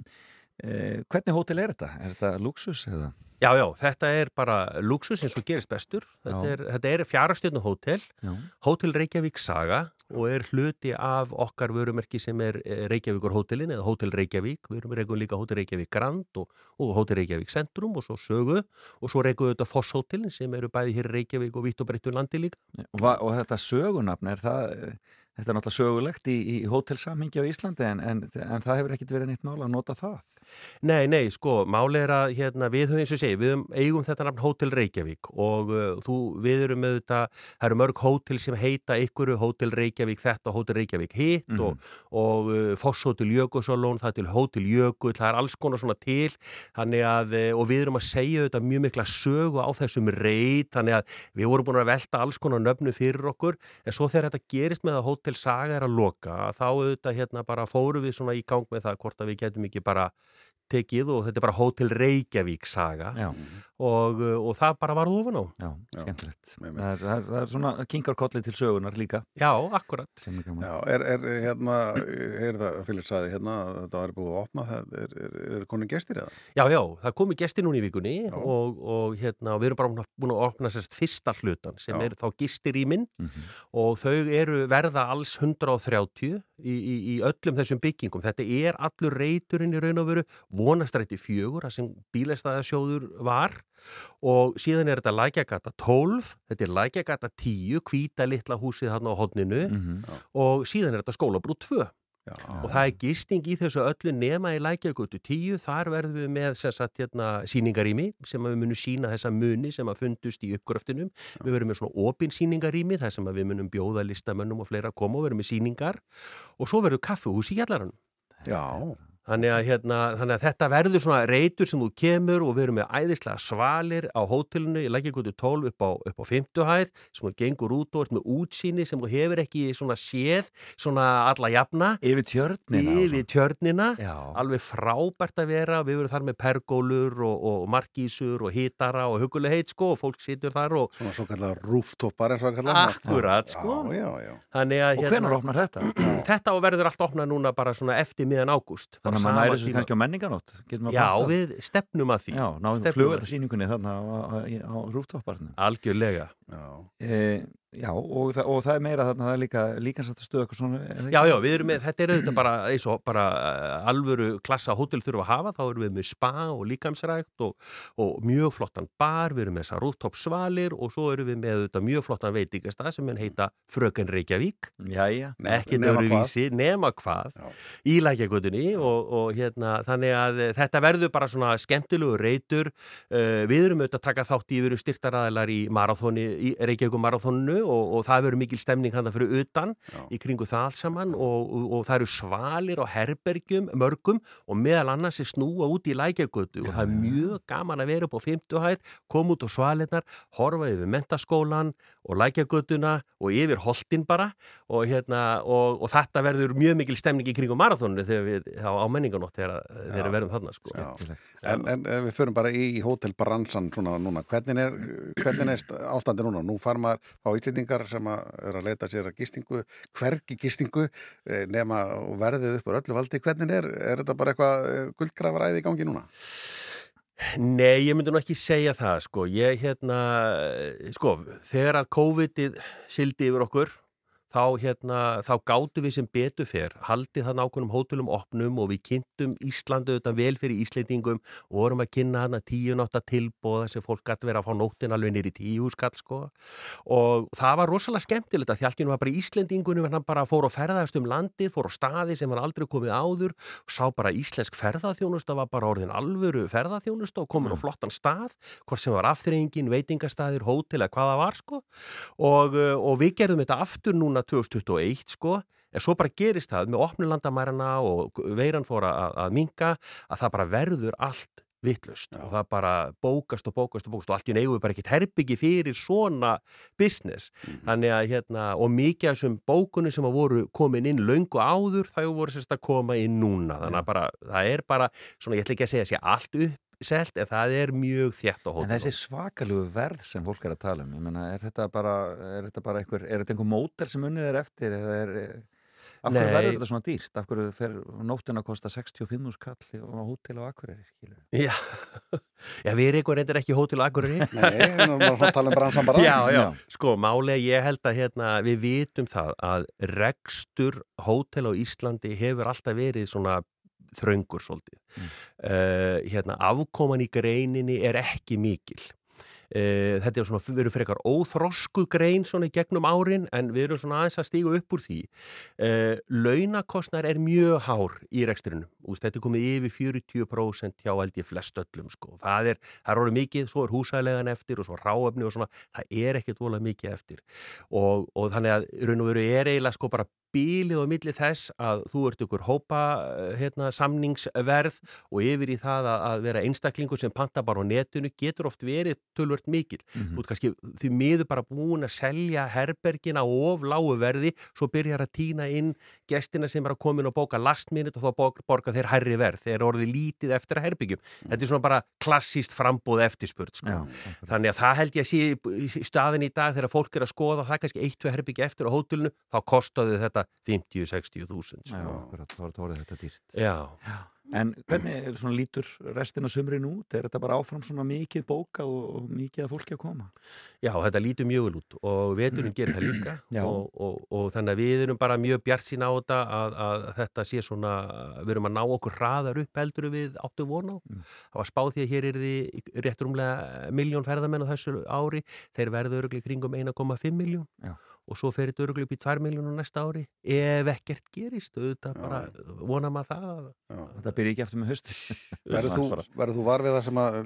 uh, hvernig hótel er þetta? Er þetta luxus eða? Já, já, þetta er bara luxus eins og gerist bestur. Þetta er, þetta er fjárastjörnu hótel, Já. Hótel Reykjavík Saga og er hluti af okkar vörumerki sem er eh, Reykjavíkur hótelin eða Hótel Reykjavík. Við erum reykjum líka Hótel Reykjavík Grand og, og Hótel Reykjavík Centrum og svo Sögu og svo reykjum við þetta Foss hótelin sem eru bæði hér Reykjavík og vitt og breyttu landi líka. Og, va- og þetta sögunafn, er það, eh, þetta er náttúrulega sögulegt í, í hótelsamhengi á Íslandi en, en, en það hefur ekkit verið neitt mál að nota það. Nei, nei, sko, máli er að hérna, við höfum eins og segi, við höfum eigum þetta nafn Hótel Reykjavík og uh, þú, við erum með þetta, það eru mörg hótel sem heita ykkuru Hótel Reykjavík þetta og Hótel Reykjavík hitt Mhm. og, og uh, Foss Hótel Jökulsálón, það er til Hótel Jökull, það er alls konar svona til, þannig að, uh, og við erum að segja þetta mjög mikla sögu á þessum reit, þannig að við vorum búin að velta alls konar nöfnu fyrir okkur, en svo þegar þetta gerist með að Hótel Saga er að loka, þá auðvitað hérna bara fórum við svona í gang með það hvort að við getum ekki bara tekið og þetta er bara Hótel Reykjavík saga Já. Og, uh, og það bara var ofan á. Já, skemmtilegt. Það það, er, það er svona kingarkolli til sögunar líka. Já, akkurat. Já, er, er hérna, er það, Fylgur sagði hérna að þetta var búið að opna, það er, er, er það konin gestir eða? Já, já, það komi gesti núna í vikunni og, og hérna, við erum bara búin að- að opna sérst fyrsta hlutan sem Já. er þá gistir í minn Mhm. og þau eru verða alls 130 í, í, í öllum þessum byggingum. Þetta er allur reyturinn í raun og veru vonastrætti fjögur, það sem bílestæðasjóður var og síðan er þetta lækjagata 12, þetta er lækjagata 10, hvíta litla húsið þarna á hodninu Mhm. og síðan er þetta skólabrú 2. Já. Og það er gisting í þessu öllu nema í lækjagötu 10, þar verðum við með sagt, hérna, síningarými sem við munum sína þessa muni sem að fundust í uppgröftinum. Við verðum með svona opin síningarými þar sem við munum bjóða listamönnum og fleira að koma og verðum með síningar og svo verður kaffehús í Hjallarinn. Já. Þannig að, hérna, þannig að þetta verður svona reytur sem þú kemur og við erum með æðislega svalir á hótelinu í Lækjagötu 12 upp á, upp á 50 hæð sem þú gengur út og ert með útsýni sem þú hefur ekki svona séð svona alla jafna. Yfir tjörnina. Yfir tjörnina. Já. Alveg frábært að vera. Við verum þar með pergólur og, og markísur og hitara og hugulegheit sko og fólk situr þar og... Svona svo kallar rúftoppar eins og að kalla Akkurat sko. Já, já, já. Að, Og hvenær opnar þetta? Þetta verður allt opnað núna bara svona eftir miðan ágúst. Þannig að maður næri þessu kannski á maður Já, við stefnum að því. Já, náðum Stefnum flugvelda að því. síningunni þarna á, á, á rúftopparnum. Algjörlega. Já. E, já, og, það, og það er meira þarna, það er líka líkansættu stöð eitthvað svona. Já, ekki? já, við erum með, þetta er auðvitað bara eins og bara uh, alvöru klassa hótel þurfa að hafa, þá erum við með spa og líkamsrækt og, og mjög flottan bar, við erum með þessar rúftop svalir og svo erum við með auðvitað mjög flottan veitingastað sem mun heita Fröken Reykjavík. Jæja. Ekkert Nema öðruvísi, nema hvað, í lækjagötunni og, og hérna, þannig að eh, þetta verður bara svona skemmtilegu reytur. Uh, við erum auðvitað að taka þátt í, við erum styrtaræðilar í í marathóninu og, og það verður mikil stemning hann fyrir utan í kringu það allt saman og, og, og það eru svalir og herbergjum mörgum og meðal annars er snúa út í lækjagötu og það er mjög gaman að vera upp á 50 hæð, koma út á svalinnar, horfa yfir mentaskólan og lækjagötuna og yfir holtin bara og, hérna, og, og þetta verður mjög mikil stemning í kringum marathóninu þegar við á, á menninganótt þegar, þegar við verðum þarna sko. En, en ef við förum bara í hótelbransan svona núna, hvernig er, hvernig er st- ástandi núna? Nú far maður á íslendingar sem að er að leita sér að gistingu, hvergi gistingu, eh, nema verðið upp úr öllu valdi. Hvernig er, er þetta bara eitthvað eh, guldgrafaræði í gangi núna? Nei, ég myndi nú ekki segja það, sko. Ég, hérna, sko, þegar að COVID-ið sildi yfir okkur, þá, hérna, þá gáttu við sem betur fer, haldið það nákvæmum hótelum opnum og við kynntum Íslandu auðvitað vel fyrir Íslendingum og vorum að kynna hana tíu nátta tilbóða sem fólk gæti verið að fá nóttin alveg nýri tíu skall, sko. Og það var rosalega skemmtilegt að þjálkinu var bara Íslendingunum, hann bara fór og ferðast um landið, fór á staði sem hann aldrei komið áður og sá bara íslensk ferðaþjónusta var bara orðin alvöru ferðaþjónusta og komin á flottan stað, hvort sem var afþreyingin, veitingastaðir, hótel eða hvað það var sko og, uh, og við gerðum þetta aftur núna 2021 sko en svo bara gerist það með opnulandamærana og veiran fór að, að minka að það bara verður allt vittlust og það bara bókast og bókast og bókast og allt í neygu bara ekkert herbyggi fyrir svona business. Þannig að hérna og mikið af þessum bókunum sem að voru komin inn löngu áður þau voru sérst að koma inn núna. Þannig að bara, það er bara svona, ég ætla ekki að segja sé allt uppselt en það er mjög þétt á En hótelum þessi svakalugu verð sem fólk er að tala um, ég meina, er þetta bara, er þetta bara einhver, er þetta einhver mótel sem unnið er eftir eða er, af hverju verður þetta svona dýrt? Af hverju fer nóttin að kosta 65 skall á hótel á Akureyri, skilur? Já, já við erum eitthvað reyndir ekki hótel á Akureyri Nei, við erum bara að tala um bransan bara. Já, já, Já. sko, málega ég held að hérna, við vitum það að rekstur hótel á Íslandi hefur alltaf verið svona þröngur svolítið. Uh, hérna, afkoman í greininni er ekki mikil. Uh, þetta er svona, við erum frekar óþroskuð grein svona í gegnum árin en við erum svona aðeins að stíga upp úr því uh, launakostnar er mjög hár í rekstrinu, Úst, þetta er komið yfir 40% hjá held ég flest öllum sko. það er, það er orðið mikið, svo er húsælegan eftir og svo ráöfni og svona, það er ekkert volað mikið eftir og, og þannig að raun og veru er eiginlega sko bara bílið á milli þess að þú ert ykkur hópa eh, hérna, samningsverð og yfir í það að, að vera einstaklingur sem panta bara á netinu getur oft verið tölvört mikil. Mhm. Þú ert kannski því miður bara búin að selja herbergina á of lágu verði svo byrjar að týna inn gestina sem er að koma inn og bóka last minute og þá borga, þeir hærri verð þeir eru orðið lítið eftir að herbyggjum. Þetta er svona bara klassíst frambóð eftirspurt sko. Já, Þannig að það held ég að sé staðin í dag þegar fólk er að skoða það er kannski eitt, tvö herbyggja eftir á hótelinu þá kostaði þetta 50-60 þúsund Já, sko. akkurat, þá er þetta orðið þetta dýrt. Já. En hvernig er svona lítur restina sumrin út? Er þetta bara áfram svona mikið bókað og, og mikið að fólki að koma? Já, þetta lítur mjög vel út og veturinn gerir það líka Já. og, og, og þannig að við erum bara mjög bjart sín á þetta að, að þetta sé svona, við erum að ná okkur hraðar upp heldur við áttum von á. Það var spáð því að hér er því rétt rúmlega miljón ferðamenn á þessu ári, þeir verða öruglega kringum 1,5 miljón Já. Og svo fer þetta öruglega upp í 2 miljón á næsta ári ef ekkert gerist, auðvitað bara vona maður það. Þetta byrja ekki eftir með höst. Verður þú, verður þú var við það sem að,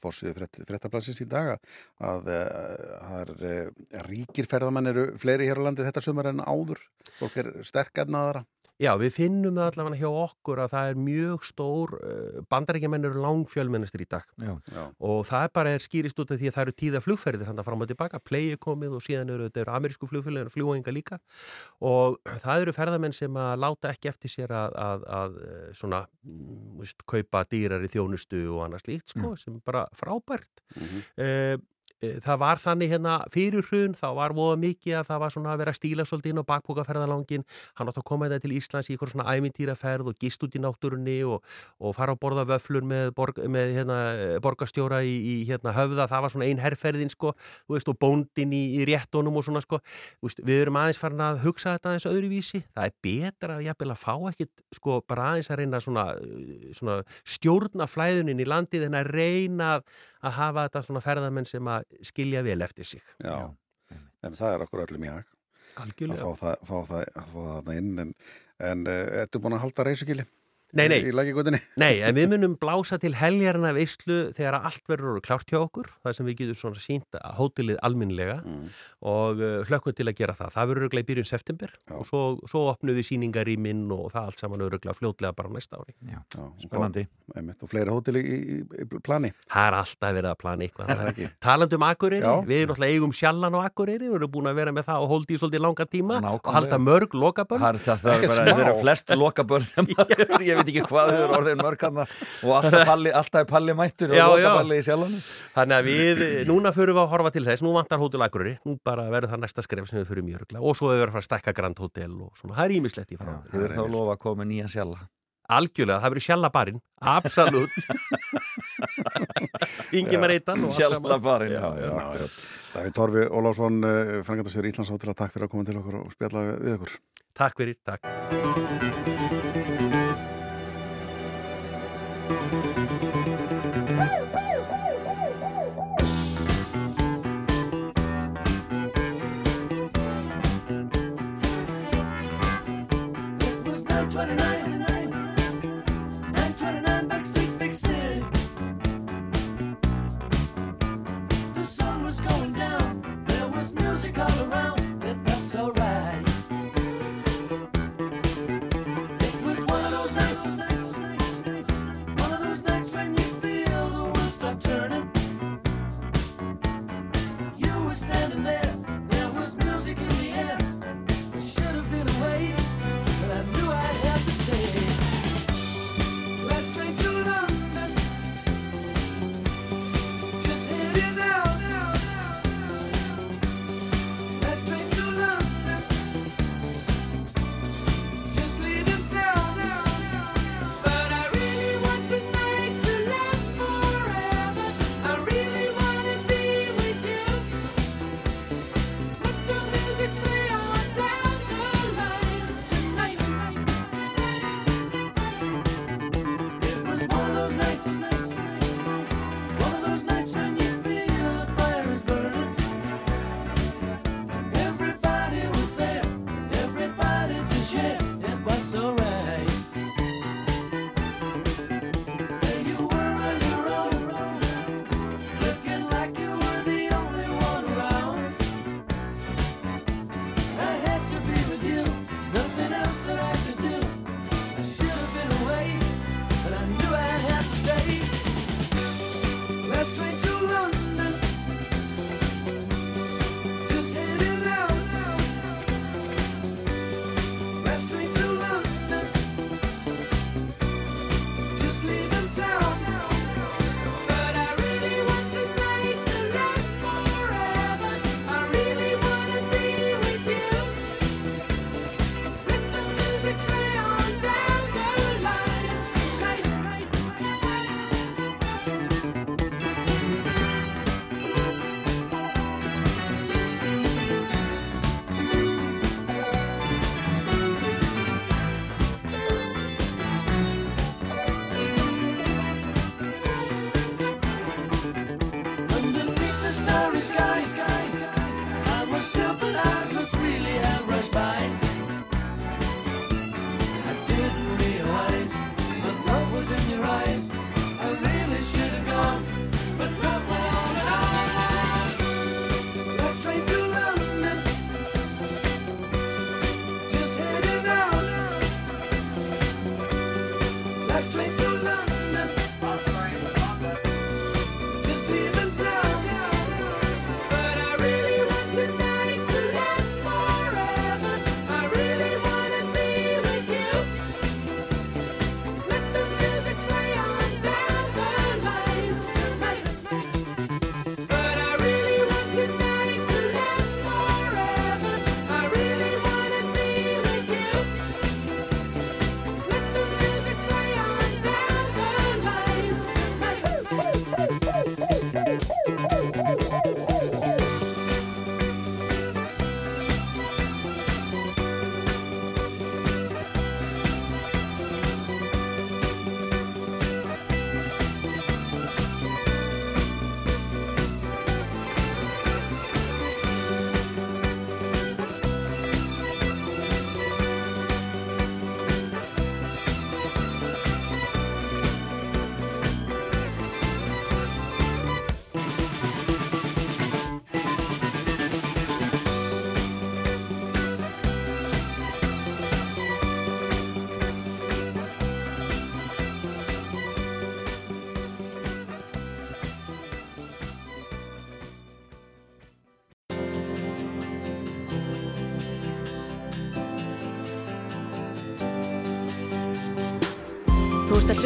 fórsið fréttaplassins í dag, að, að það er eh, ríkir ferðamenn eru fleiri hér á landi þetta sumar en áður, fólk er sterk efnaðara. Já, við finnum það allavega hjá okkur að það er mjög stór, uh, bandarækjumenn eru langfjölmennastir í dag. Já. Já. og það bara er skýrist út af því að það eru tíða flugferðir hann fram og tilbaka, play er komið og síðan eru þetta eru amerísku flugfélagin og fljúenga líka. Og það eru ferðamenn sem að láta ekki eftir sér að, að, að eh, svona, mm, veist, kaupa dýrari þjónustu og annað slíkt sko, sem er bara frábært. Mm það var þannig hérna fyrir hrun þá var voða mikið að það var svona að vera stíla svolítið inn á bakbókaferðalangin hann átt að koma þetta til Íslands í eitthvað svona æmintýraferð og gist út í náttúrunni og, og fara að borða vöflur með, borg, með hérna, borgastjóra í, í hérna, höfða, það var svona ein herrferðin sko, þú veist, og bóndin í, í réttunum og svona sko, veist, við erum aðeins farin að hugsa þetta aðeins öðruvísi. Það er betra að jafnvel að fá ekkit sko, bara aðeins að reyna svona, svona stjórna flæðunin í landið en að reyna að hafa þetta svona ferðamenn sem að skilja vel eftir sig Já, en það er okkur öllum í hag. Algjörlega. Að fá það, fá það, að fá það inn, en, en uh, ertu búin að halda reysugili? Nei, nei. Í? Nei, en við munum blása til heljarna veislu þegar allt verður klárt hjá okkur það sem við getum svona sínt að hótelið alminlega og uh, hlökkum til að gera það það verður öruglega í byrjun september og svo, svo opnum við síningaríminn og það allt saman öruglega fljótlega bara á næsta ári Já, spennandi. Og, einmitt, og fleiri hóteli í, í, í plani? Það er alltaf verið að plana Er það eitthvað ekki? Talandi um Akureyri, Já. við erum náttúrulega eigum sjallan á Akureyri og erum búin að vera með það og holdi í svolítið er ég veit ekki hvað þau eru orðin mörg hann og alltaf, palli, alltaf er palli mættur og Já, já. lokapalli í sjálfanum Þannig að við, núna förum við að horfa til þess, nú vantar Hótel Akureyri, nú bara verður það næsta skref sem við förum mjög örgla og svo við verðum að fara að stækka Grand Hotel og svona, það er ímislegt í fram. Þið eru þá lofa að koma með nýjan sjalla Algjörlega, það verður sjallabarinn, absolutt. Ingi. Sjallabarinn, Já, já. Já, Davíð Torfi Ólásson, uh, frangatastjóri Íslands hótela, takk fyrir að koma til okkur og spjalla við, við okkur. Takk fyrir, takk.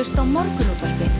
hlust á morgunútvarpið.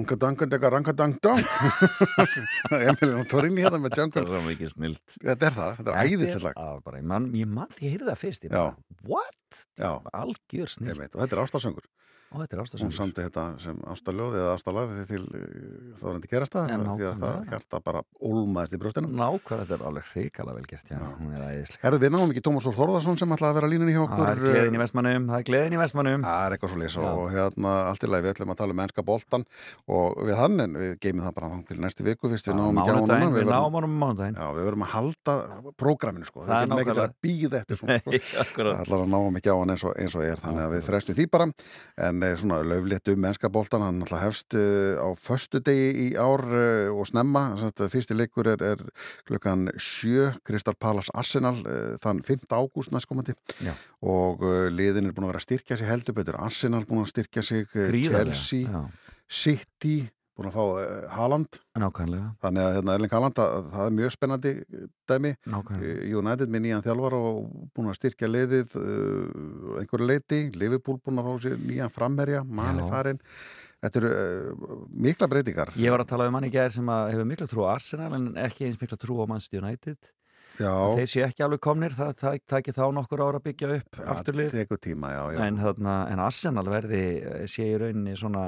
Dangadangand eitthvað rangadangdang Emilin og Torrini hérna með Django Það er svo mikið snilt. Þetta er það, þetta er æðistilag Ég mann, ég heyrði það fyrst, ég mann, what? Algjör snilt. Þetta er ástafsöngur og þetta er ástafsöngur hún samti þetta sem ástafljóð eða ástaflag þegar til þá er henni gerast það því að það hérta bara ólmaðist í brjóstinu. Nákvæmlega, þetta er alveg hrikala velgert Herðu við náum ekki Tómas Þór Þórðarsson sem ætlaði að vera líninni hjá okkur Það er gleðin í eh, vestmannum Það er gleðin í vestmannum Það er eitthvað svo lís og hérna allt í lagi við ætlum að tala um ennska bóltan og við hann en við geymum það bara til næstu viku fyrst við náum ekki á hann en eh, svona löflétt um mennska boltan hann alltaf hefst uh, á föstu degi í ár uh, og snemma Sannst, fyrsti leikur er, er klukkan 7 Kristal Palace Arsenal þann 5. ágúst næstkomandi Já. og liðin er búin að vera að styrkja sig heldur betur Arsenal búin að styrkja sig Gríðarlega, Chelsea, já. City búin að fá uh, Haaland. Nákvæmlega. Þannig að hérna, Erling Haaland að, það er mjög spennandi dæmi. Nákvæmlega. Uh, United með nýjan þjálfar og búin að styrkja liðið uh, einhverju leiti, Liverpool búin að fá sér nýjan framherja, farin þetta eru uh, mikla breytingar. Ég var að tala um manni gæðir sem hefur mikla trú á Arsenal en ekki eins mikla trú á Manchester United. Já. Þeir séu ekki alveg komnir, það tak- taki þá nokkur ára að byggja upp Ja, afturlið. tekur tíma, já, já. En, þarna, en Arsenal verði sé í rauninni svona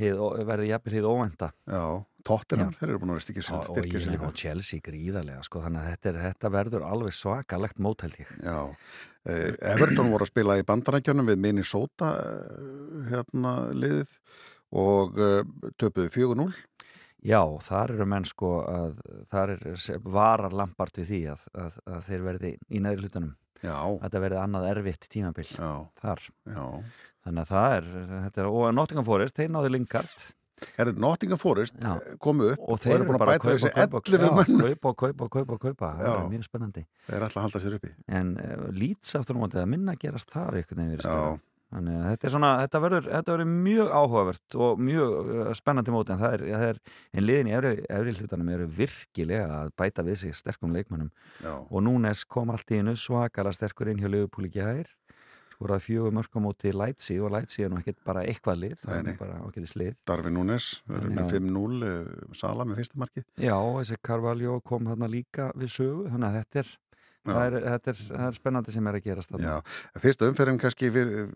hið, verði jafnir hið óvenda Já, Tottenham, þeir eru búin að styrkja sig og, ég, líka. og Chelsea gríðarlega sko, þannig að þetta, er, þetta verður alveg svakalegt mót held ég. Já, eh, Everton voru að spila í bandarækjunum við Minnesota eh, hérna liðið og uh, töpuðu 4-0 Já, þar eru menn sko að þar er varar lampart við því að, að, að þeir verði í neðri hlutunum Já. Þetta verði annað erfitt tímabil Já. þar. Já. Þannig að það er, þetta er og Nottingham Forest, þeir náðu Lingard. Er þetta Nottingham Forest komu upp og þeir eru búin að bæta þessi kaupa, 11 já, menn kaupa, kaupa, kaupa, kaupa. Það er mjög spennandi. Þeir ætla að halda sér uppi. En uh, lýts aftur móti að minna gerast þar. Þannig að þetta er svona, þetta verður, þetta verður mjög áhugavert og mjög uh, spennandi móti en það er, það er en liðin í efri, hlutanum eru virkilega að bæta við sig sterkum leikmannum Já. og Núnes kom allt í einu svakala sterkur inn hjá Leifupúli gær skoraði fjögur mörg á móti Leipzig og Leipzig er nú ekkert bara eitthvað lið það Nei, er nei. nú bara ágætis lið Darvin Núnes, eru með Já. 5-0 eh, Sala með fyrsta marki Já, þessi Carvalho kom þarna líka við sögu, þannig að þetta er það er, þetta er, það er spennandi sem er að gerast þarna. Já, fyrsta umferðin kannski fyrir,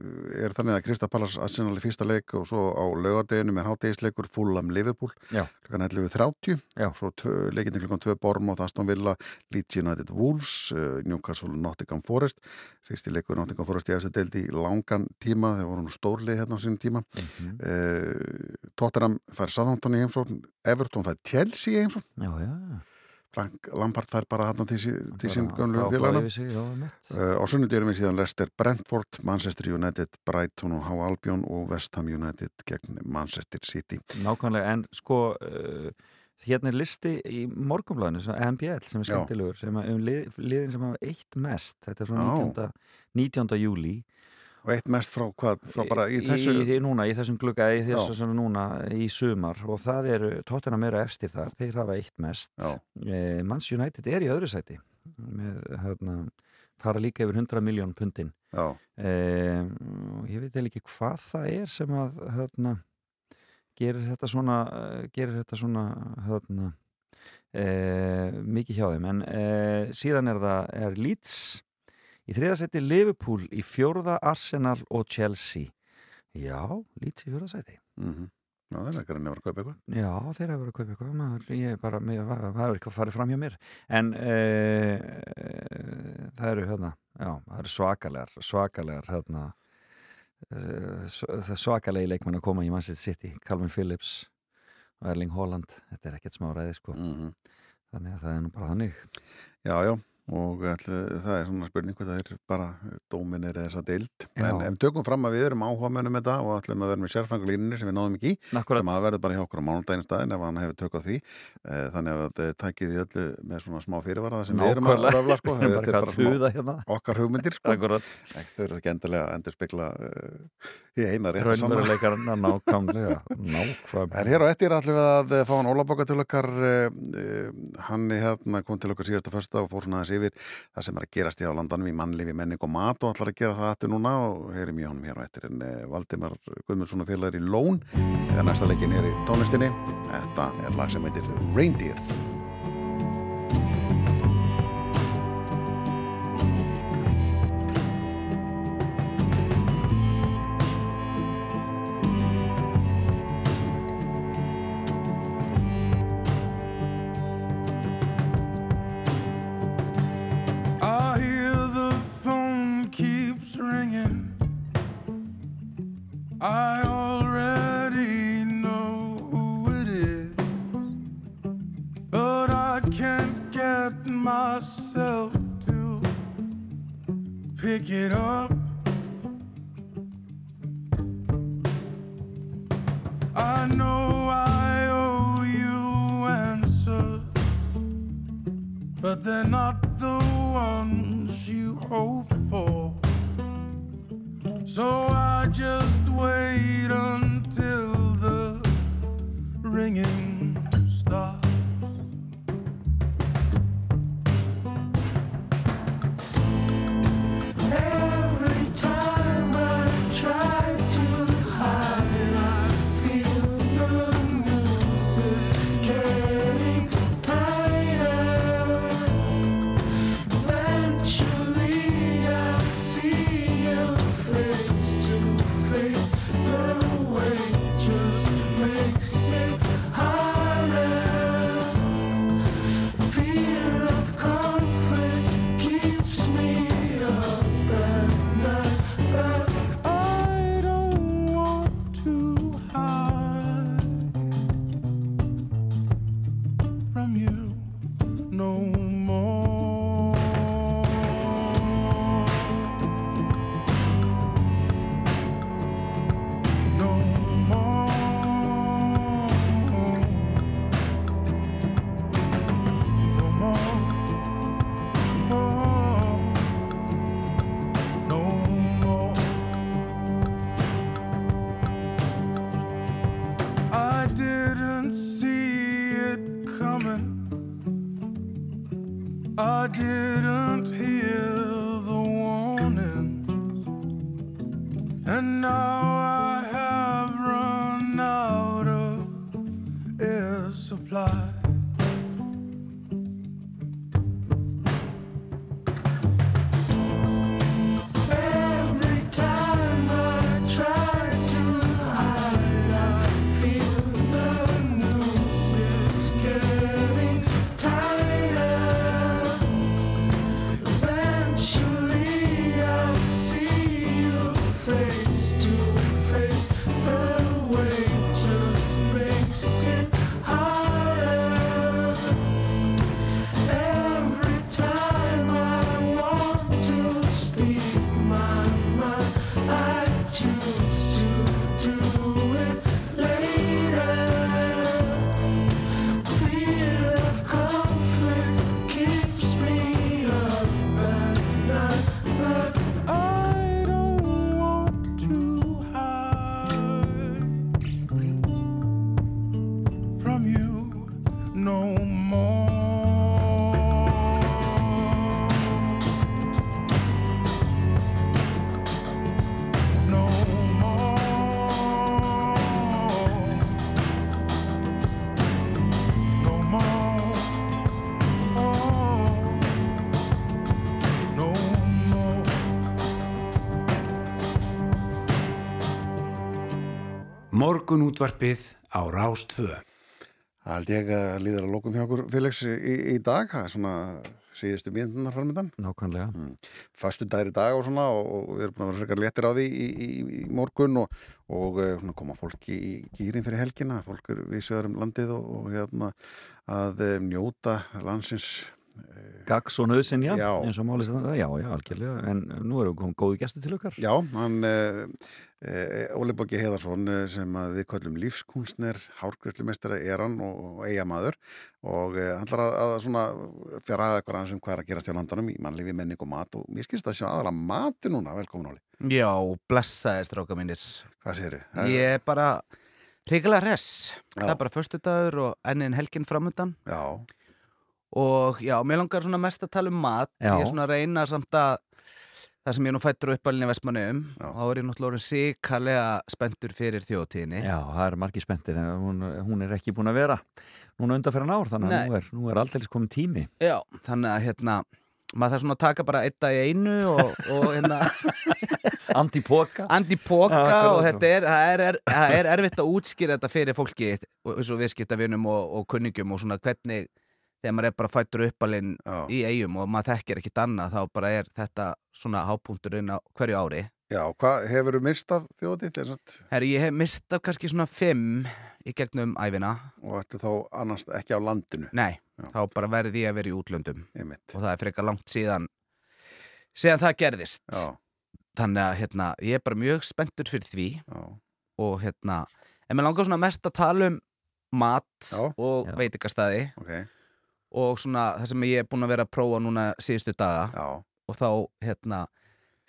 er þannig að Krista Pallas Arsenal í fyrsta leik og svo á laugadeginu með hátegisleikur Fulham Liverpool klukkan 11.30 Já. svo leikinni klukkan 2 Bormóð Aston Villa Leeds United Wolves uh, Newcastle Nottingham Forest. Fyrsti leikur Nottingham Forest í eftir deildi í langan tíma þegar voru nú stórlið hérna á sínum tíma. Mhm. uh, Tottenham fær Southampton í heimsókn Everton fær Chelsea í heimsókn. Já, já Frank Lampard fær bara hérna til, til sín frábær félagana. Uh, á sunnudýrum við síðan Leicester Brentford, Manchester United, Brighton og Há Albion og West Ham United gegn Manchester City. Nákvæmlega, en sko uh, hérna er listi í morgunblæðinu MBL sem er skemmtilegur sem að, um lið, liðin sem hafa eitt mest þetta er frá Já. 19. 19. júli Og eitt mest frá hvað? Frá bara í þessu? í, í, núna, í þessum glugga, í þessu sem núna í sumar. Og það eru, tóttina meira efstir þar, þeir hafa eitt mest. Eh, Mans United er í öðru sæti. Með, hérna, fara líka yfir 100 miljón pundin eh, og ég veit eða ekki hvað það er sem að hérna, gerir þetta svona gerir þetta svona hérna, eh, mikið hjá þeim. En eh, síðan er það er Leeds í þriðasetti Liverpool í fjórða Arsenal og Chelsea. Já, Leeds í fjórðasetti mm -hmm. Já, það er ekki að kaupa eitthvað. Já, þeir hafa verið að kaupa eitthvað. Maður, ég er bara, það hefur eitthvað farið fram hjá mér. En e, það eru hérna, já, það eru svakalegar svakalegar hérna e, svakalegi leikmenn að koma í Manchester City, Calvin Phillips og Erling Haaland, þetta er ekkert smá ræði sko, Mhm. þannig að það er nú bara þannig. Já, já, og ætli, það er svona spurning hvað það er bara dóminir eða þessa deild. Já. En ef við tökum fram að við erum áhuga með þetta og ætlum að vera með sérfangulínir sem við náðum ekki í, Akkurat. sem að verður bara hjá okkur á mánudaginn staðin ef hann hefur tök á því. Eh, Þannig að þetta takið í öllu með svona smá fyrirvara það sem við erum að röfla sko. Þetta er bara svona hérna. okkar hugmyndir sko. Þau eru ekki endilega að endur spekla uh, í eina rétt Raunveruleikarana nákvæmlega nákvæmlega En hér á ettir ætlum við að eh, fá hann Ólaboka til okkar hann hérna kom til okkar síðasta fösta og fór svona aðeins yfir það sem er að gerast í á landanum í mannlifi, menning og mat og ætlar að gera það aftur núna og heyrim í honum hér á ettir en uh, Valdimar Guðmundsson og félagur í Lón. Eða næsta leikin er í tónlistinni. Þetta er lag sem heitir Reindeer Morgun útvarpið á Rástvö. Það held ég að líður að lókum hjá okkur Felix í, í dag, það er svona síðustu mínunnar framöndan. Nákvæmlega. Mm. Fastu dagir í dag og svona og, og við erum búin að vera frekar léttir á því í, í, í morgun og, og eh, svona koma fólki í gýrin fyrir helgina, fólk er vísöður um landið og, og hérna að eh, njóta landsins Gags og nöðsinn, já, Já. eins og málið þetta, já, já, algjörlega, en nú erum við komið góði gestur til okkar. Já, hann uh, uh, Óli Bóki Heiðarsson uh, sem að við kallum lífskunstner, hárgræslumestara er hann og, og eigamaður og uh, hann ætlar að, að svona fjara að eitthvað aðeins um hvað er að gerast hjá landanum í mannlífi, menning og mat og mér skilst það sem aðalega mati núna, velkomin Óli. Já, blessaðir stráka mínir Hvað segir Ég er bara hrigalega res Já. Það er bara föstudagur og ennin helgin framöndan Já Og já, mér langar svona mest að tala um mat Já. Ég er svona að reyna samt að Það sem ég nú fættur uppalinn í Vestmanum Þá er ég náttúrulega orðin síkalega spenntur fyrir þjóðtíðinni Já, það er margir spenntir en hún, hún er ekki búin að vera núna undanferðan ár, þannig að nú er, nú er aldrei komin tími. Já, þannig að hérna maður þarf svona að taka bara eitt dag í einu og, og hérna Antipoka Antipoka og þetta er, er, er, er erfitt að útskýra þetta fyrir fólki og- eins og viðskiptavinum og, og kunningum og svona hvernig þegar maður er bara fættur uppalinn í eigum og maður þekkir ekkit annað þá bara er þetta svona hápunkturinn á hverju ári Já, hvað hefur þú mist af þjóðið? Herri, ég hef mist af kannski svona fimm í gegnum æfina Og þetta þá annars ekki á landinu? Nei, þá bara verði ég að vera í útlöndum og það er frekar langt síðan síðan það gerðist Já. þannig að hérna, ég er bara mjög spenntur fyrir því Já. og hérna En mér langar svona mest að tala um mat Já. og Já. veitingastæði Ok, og svona það sem ég er búin að vera að prófa núna síðustu daga já, og þá hérna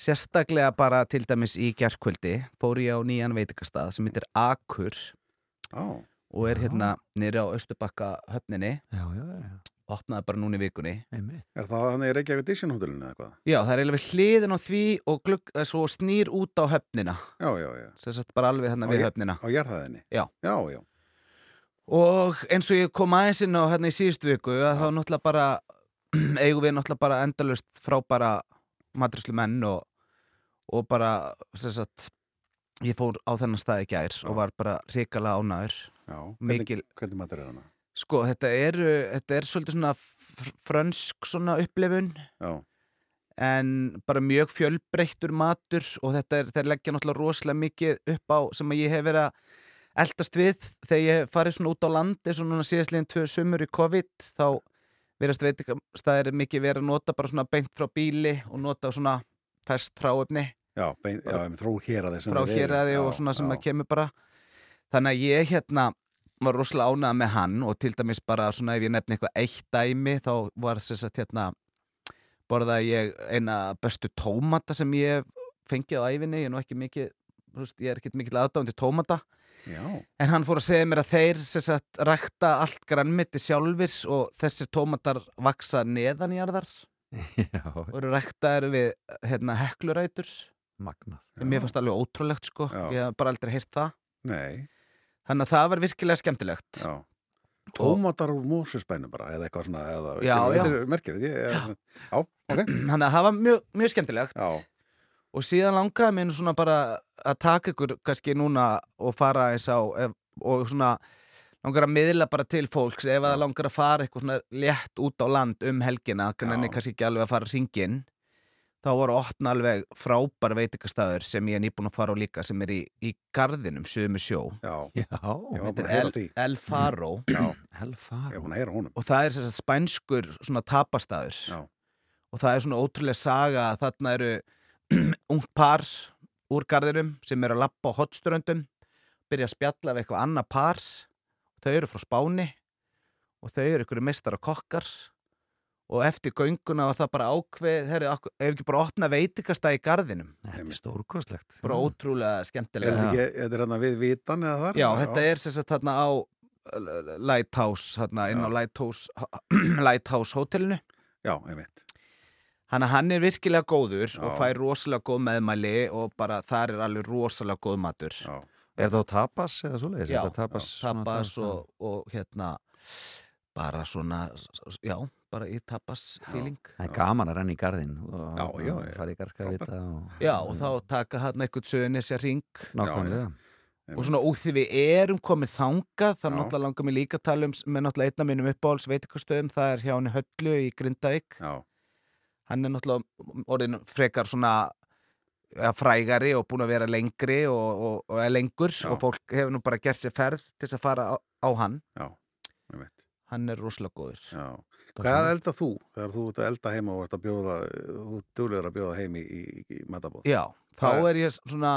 sérstaklega bara til dæmis í gerkvöldi fór ég á nýjan veitingastað sem heitir Akur já, og er hérna nýri á Östubakka höfninni Já, já, já, opnaði bara núna í vikunni einmitt. Er það hann í Reykjavík Edition hótelinu eða hvað? Já, það er eiginlega við hliðin á því og glugg, eh, svo snýr út á höfnina Já, já, já. sagt bara alveg hérna Á við ég- höfnina Á jærðaðinni? Já. Já, já. Og eins og ég kom aðeins inn á hérna í síðustu viku að þá náttúrulega bara eigum við náttúrulega bara endalust frábæra maturislu menn og, og bara sem sagt ég fór á þennan stað í gær og var bara Já, Mikil- hvernig, hvernig matur er hana? Sko, þetta er, þetta er svolítið svona fr- frönsk svona upplifun Já, en bara mjög fjölbreyttur matur og þetta er, þeir leggja náttúrulega rosalega mikið upp á sem að ég hef verið að eldast við þegar ég farið svona út á land eins og núna síðastliðin tvö sumur í COVID þá verðast veitingastæðir mikið verið að nota bara svona beint frá bíli og nota svona fest tráöfni já, bein, já, frá hér að frá hér að og svona sem að kemur bara. Þannig að ég hérna var rosalega ánægð með hann og til dæmis bara svona ef ég nefni eitthvað eitt dæmi þá var þess að hérna borðaði ég eina bestu tómata sem ég fengið á æfinni ég er nú ekki mikið, veist, ég er ekki mikið aðdáðandi tómata Já, en hann fór að segja mér að þeir sagt rækta allt grannmiti sjálfir og þessir tómatar vaksa neðanjarðar. Já, og eru ræktaðir við hérna heklurætur. Mér fannst alveg ótrúlegt sko. Já. ég hef bara aldrei heyrt það. Nei, Þannig að það var virkilega skemmtilegt. já. Tómatar úr mósusbænu bara, eða eitthvað svona, eða, Já, já. Þetta er merkilegt, ég, já, ok, Þannig að það var mjög, mjög skemmtilegt. Já, Og síðan langaði mér svona bara að taka ykkur kannski núna og fara eins á ef, og svona langar að miðla bara til fólks ef að það langar að fara eitthvað svona létt út á land um helgina, kannan Já. kannski ekki alveg að fara hringin þá voru opna alveg frábær veitingastæður sem ég er nýbúin að fara á líka sem er í, í garðinum, sömu sjó. Já, Já, Þetta er El. El Faro. Já, er að heyra honum. og það er spænskur svona tapastæður Já, og það er svona ótrúlega saga að þarna eru ungt par úr garðinum sem eru að lappa á hotströndum byrja að spjalla við eitthvað annað par. Þau eru frá Spáni og þau eru ykkur meistar og kokkar. Og eftir gönguna var það bara ákveð herri, ef ekki bara opna veitikastæð í garðinum? Þetta er stórkostlegt. bara ótrúlega er skemmtilega þetta ekki, þetta er hérna við vitan eða þar? Já, þetta er sem sagt þarna á uh, Lighthouse, þarna inn á Já. Lighthouse, Lighthouse hótelinu. Já, ég veit. Þannig að hann er virkilega góður Já. og fær rosalega góð meðmæli og bara þar er alveg rosalega góð matur. Já, Er það á tapas eða svoleiðis? Já, Er það tapas, tapas og, og hérna bara svona, já, bara í tapas feeling. Það er gaman að renna í garðin og Já, já, og já. fara í garðskavita og Já, og þá taka hann eitthvað sögnis að ring nákvæmlega. og svona úr því við erum komið þangað, þá Já. náttúrulega langar mér líka að tala um með náttúrulega einna mínum uppáhalds veitikastöðum, það er hjá henni Höllu í Grindavík. já, hann er náttúrulega orðin frekar svona ja, frægari og búin að vera lengri og, og, og er lengur Já. og fólk hefur nú bara gert sér ferð til þess að fara á, á hann já, ég veit. hann er rosalega góður Já. Hvað elda þú þegar þú ert að elda heima og ert að bjóða, þú duglegur að bjóða heim í, í, í matabóð? Já, þá Hvað er ég svona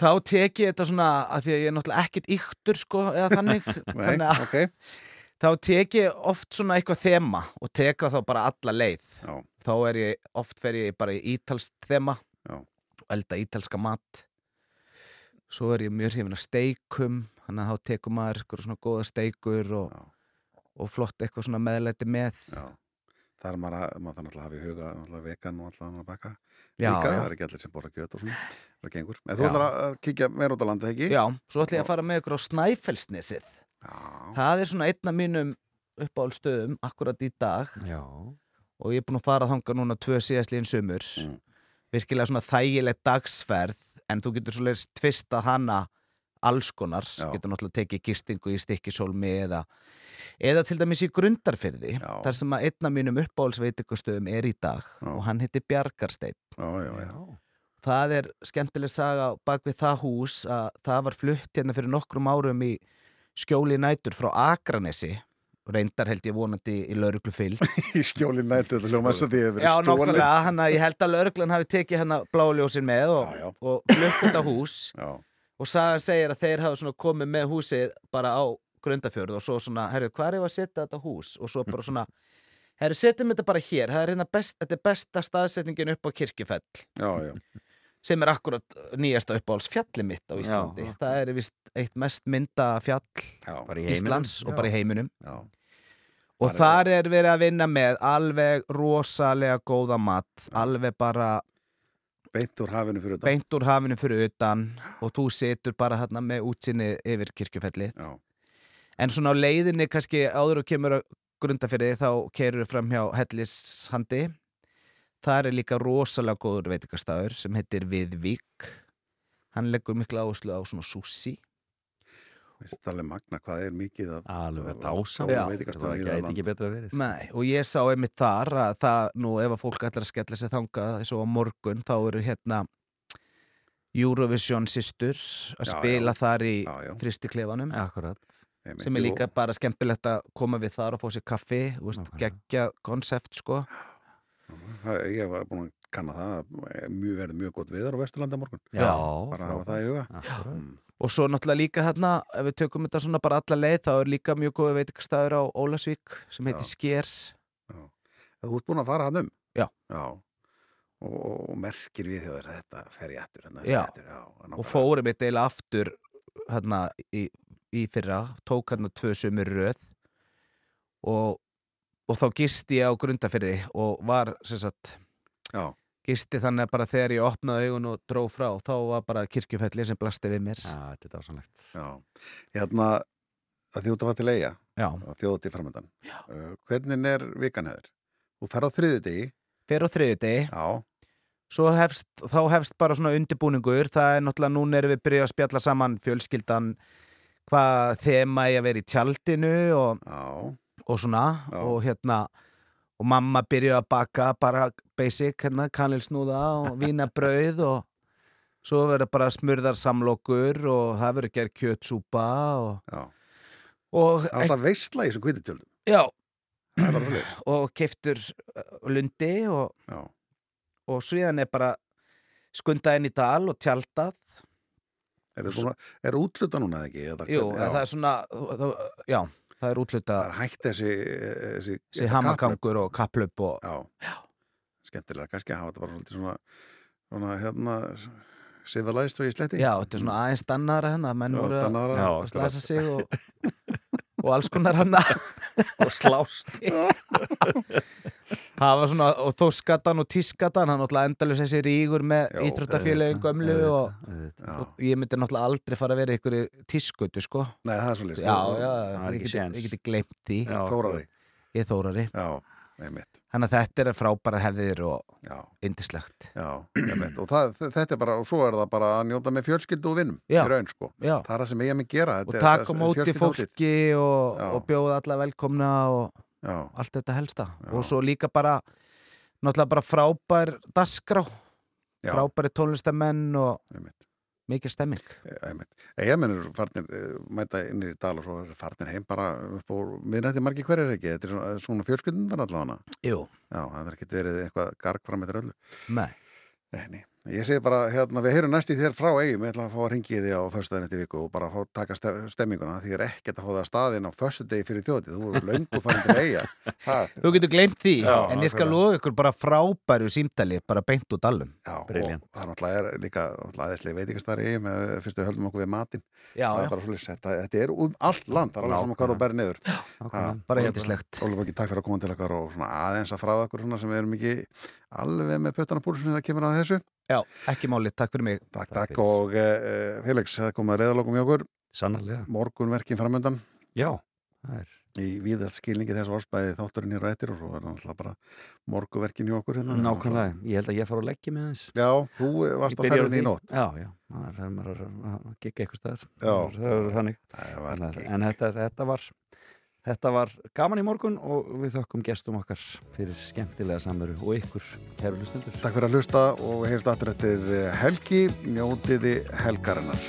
þá tek ég þetta svona að því að ég er náttúrulega ekkert yktur sko eða þannig, Nei, þannig að ok, þá tek ég oft svona eitthvað þema og tek það þá bara alla leið já, þá er ég, oft fer ég bara í ítalst þema Já. og elda ítalska mat svo er ég mjög hrifin af steikum þannig að þá tekur maður eitthvað svona góða steikur og, og flott eitthvað svona meðlæti með já. Það er maður, að- maður þannig að hafa í huga vegan og alltaf að baka Já, líka, já. það er ekki allir sem borða kjöt og svona, það gengur. En þú ætlar að að kíkja meira út á landið, ekki? Já, svo ætla ég að fara með ykkur á Snæfellsnesið Já, það er svona einn af mínum uppáhaldstöðum akkurat í dag Já. og ég er búin að fara þanga núna tvö síðastlíðin sumur Mm. virkilega svona þægileg dagsferð en þú getur svo tvistað hana alls konar, Já. getur náttúrulega tekið gistingu í stikkisólmi eða eða til dæmis í grundarfyrði Já. þar sem að einn af mínum uppáhaldsveitingastöðum er í dag Já. og hann heitir já. það er skemmtileg saga bak við það hús að það var flutt hérna fyrir nokkrum árum í skjóli nætur frá Akranesi reyndar held ég vonandi í lauruglu fylg Í skjóli nættu þetta hljóma þess að því hefur Já, nákvæmlega, hann að ég held að lauruglan hafi tekið hann bláuljósin með og, Já, já. og flutt þetta hús. Já, og sagan segir að þeir hafa komið með húsið bara á grundafjörð og svo svona, herru, hvað er ég að setja þetta hús? Og svo bara svona, herru, setjum þetta bara hér. Það er hérna best, þetta er besta staðsetningin upp á kirkjufell. Já, já. Sem er akkurat nýjasta uppáhalds fjalli mitt á Íslandi Já. það er vist eitt mest mynda fjall Bara í heiminum. Íslands og Já. bara í heiminum Já. og þar er verið að vinna með alveg rosalega góða mat alveg bara beint úr hafinu fyrir utan beint úr hafinu fyrir utan og þú situr bara hérna með útsinni yfir kirkjufelli Já. en svona á leiðinni kannski áður og kemur að grundafyrði þá keirur fram hjá Hellishandi það er líka rosalega góður veitingastafur sem heitir Viðvík hann leggur mikla áherslu á svona sushi Veist alveg magna hvað er mikið af Alveg. Já, Það gæti víða um ekki land. verið. Nei, og ég sá einmitt þar að það, nú ef að fólk ætlar að skella sig þangað eins og á morgun, þá eru hérna Eurovision systur að Já, spila já. þar í Já, já. fristiklefanum Akkurat Einmitt, sem er líka bara skemmtilegt að koma við þar og fá sér kaffi, geggja konsept sko Það- Ég var búin að kanna það eh, mjög, verið mjög gott viðar á Vesturlandi á morgun. Já, bara að hafa það í huga. Akkurat. og svo náttúrulega líka hérna ef við tökum þetta svona bara alla leið þá er líka mjög góð veitingastæður á Ólasvík sem heitir Sker. Þú ert búin að fara hann um. Já. og, og merkir við þjóður þetta fer ég aftur hérna, Já, já og fórum við deila aftur hérna í, í fyrra tók hérna tvö sömur röð. Og, og þá gisti ég á grundafyrði og var sem sagt Já. gisti þannig að bara þegar ég opnaði augun og dró frá þá var bara kirkjufelli sem blasti við mér. Já, þetta dásamlegt. Já, hérna að því út að fara til eiga Já. til framöndan uh, hvernig er vikan hefur? Þú ferð á þriði degi fer á þriði degi Já. Svo hefst, þá hefst bara svona undirbúningur, það er náttúrulega, núna erum við byrjað að spjalla saman fjölskyldan, hvað þema ég að vera í tjaldinu og, og svona, og hérna, og mamma byrjuð að baka bara basic, hérna, kanilsnúða og vínabrauð og svo verður bara smurðar samlokur og það verður gerð kjötsúpa og, Já. og alltaf veistla í þessum kvítutjöldum Já. Og keiftur lundi og, Já. og síðan er bara skundað inn í dal og tjaldað. Er, er útluta núna ekki? Jú, það er svona það, já, það er útluta Það er hægt þessi þessi, þessi hamagangur og kapplöp og Já, já. skemmtilega, kannski að hafa þetta bara svona, svona hérna civilized og í sletti Já, þetta er svona aðeins menn Já, voru að- dannara. Já, að slæsa sig og, og alls konar hann og slást. Það var svona, og þóskatan og tískatan hann náttúrulega endalus þessi rígur með íþróttafélagin gömlu og, og ég myndi náttúrulega aldrei fara að vera ykkur tískutu, sko. Nei, það er svolítið ég geti, séns. ég geti gleymt því. Já, Þórari. Ég er Þórari. Já, einmitt Þannig að þetta er frábæra hefðir og Já. indislegt Já, einmitt og það, þetta er bara, og svo er það bara að njóta með fjölskyldu og vinnum Já. í raun, sko Já. Það er það sem ég að mig gera og taka móti fólki og, Já. og bjóða alla velkomna og Já. allt þetta helsta og svo líka bara náttúrulega bara frábær dasgrá Já. frábæri tónlistamenn og Einmitt. Mikið stemming Eigamenn eru farnir, eh, mæta inn í dal og svo farnir heim bara upp á miðnætti margi hverjir ekki, þetta er svona, svona fjölskyldundar allavega Jú. Já, það er ekkert verið eitthvað garg fram með öllu Nei. Nei, nei. Ég segi bara, hérna, við heyrum næst í þér frá eigum, ég ætla að fá að ringi þig á föstudaginn eftir viku og bara fá að taka ste- stemminguna því ég er ekkert að fá það að staðinn á föstudegi fyrir þjótið, þú er löngu farin til eiga Það, Þú getur gleymt því, Já, en ég skal lofa ykkur bara frábæru símtali, bara beint út allum. Já, og það er náttúrulega er líka aðeinslega veitingastari eigum, eða fyrstu höldum okkur við matinn. Já, það já. er bara svolítið, þetta, þetta er um allt land, það er alveg saman hvað þú bæri niður. Bara yndislegt. Óli Bóki, takk fyrir að koma til okkar og svona aðeins að fræða okkur svona sem við erum ekki alveg með puttana púlsum þegar kemur að þessu Já, ekki máli, takk fyrir mig. Takk, takk og uh, Felix, það komið að reyðalókum hjá okkur. Sannarlega. Morgunverkin framöndan Já, það er. Í víðast skilningi þess orðspæði þátturinn hér á ettir og svo er náttúrulega bara morgunverkin hjá okkur hérna. Nákvæmlega, ég held að ég fara að leggja með þess Já, þú varst á ferðinni í nótt. Já, já, það er maður að gigga eitthvað staðar. Já. Það er þannig. Var En, en þetta, þetta var Þetta var gaman í morgun og við þökkum gestum okkar fyrir skemmtilega samveru og ykkur, kæru hlustundur. Takk fyrir að hlusta og heyrst aftur eftir helgi, njótiði helgarinnar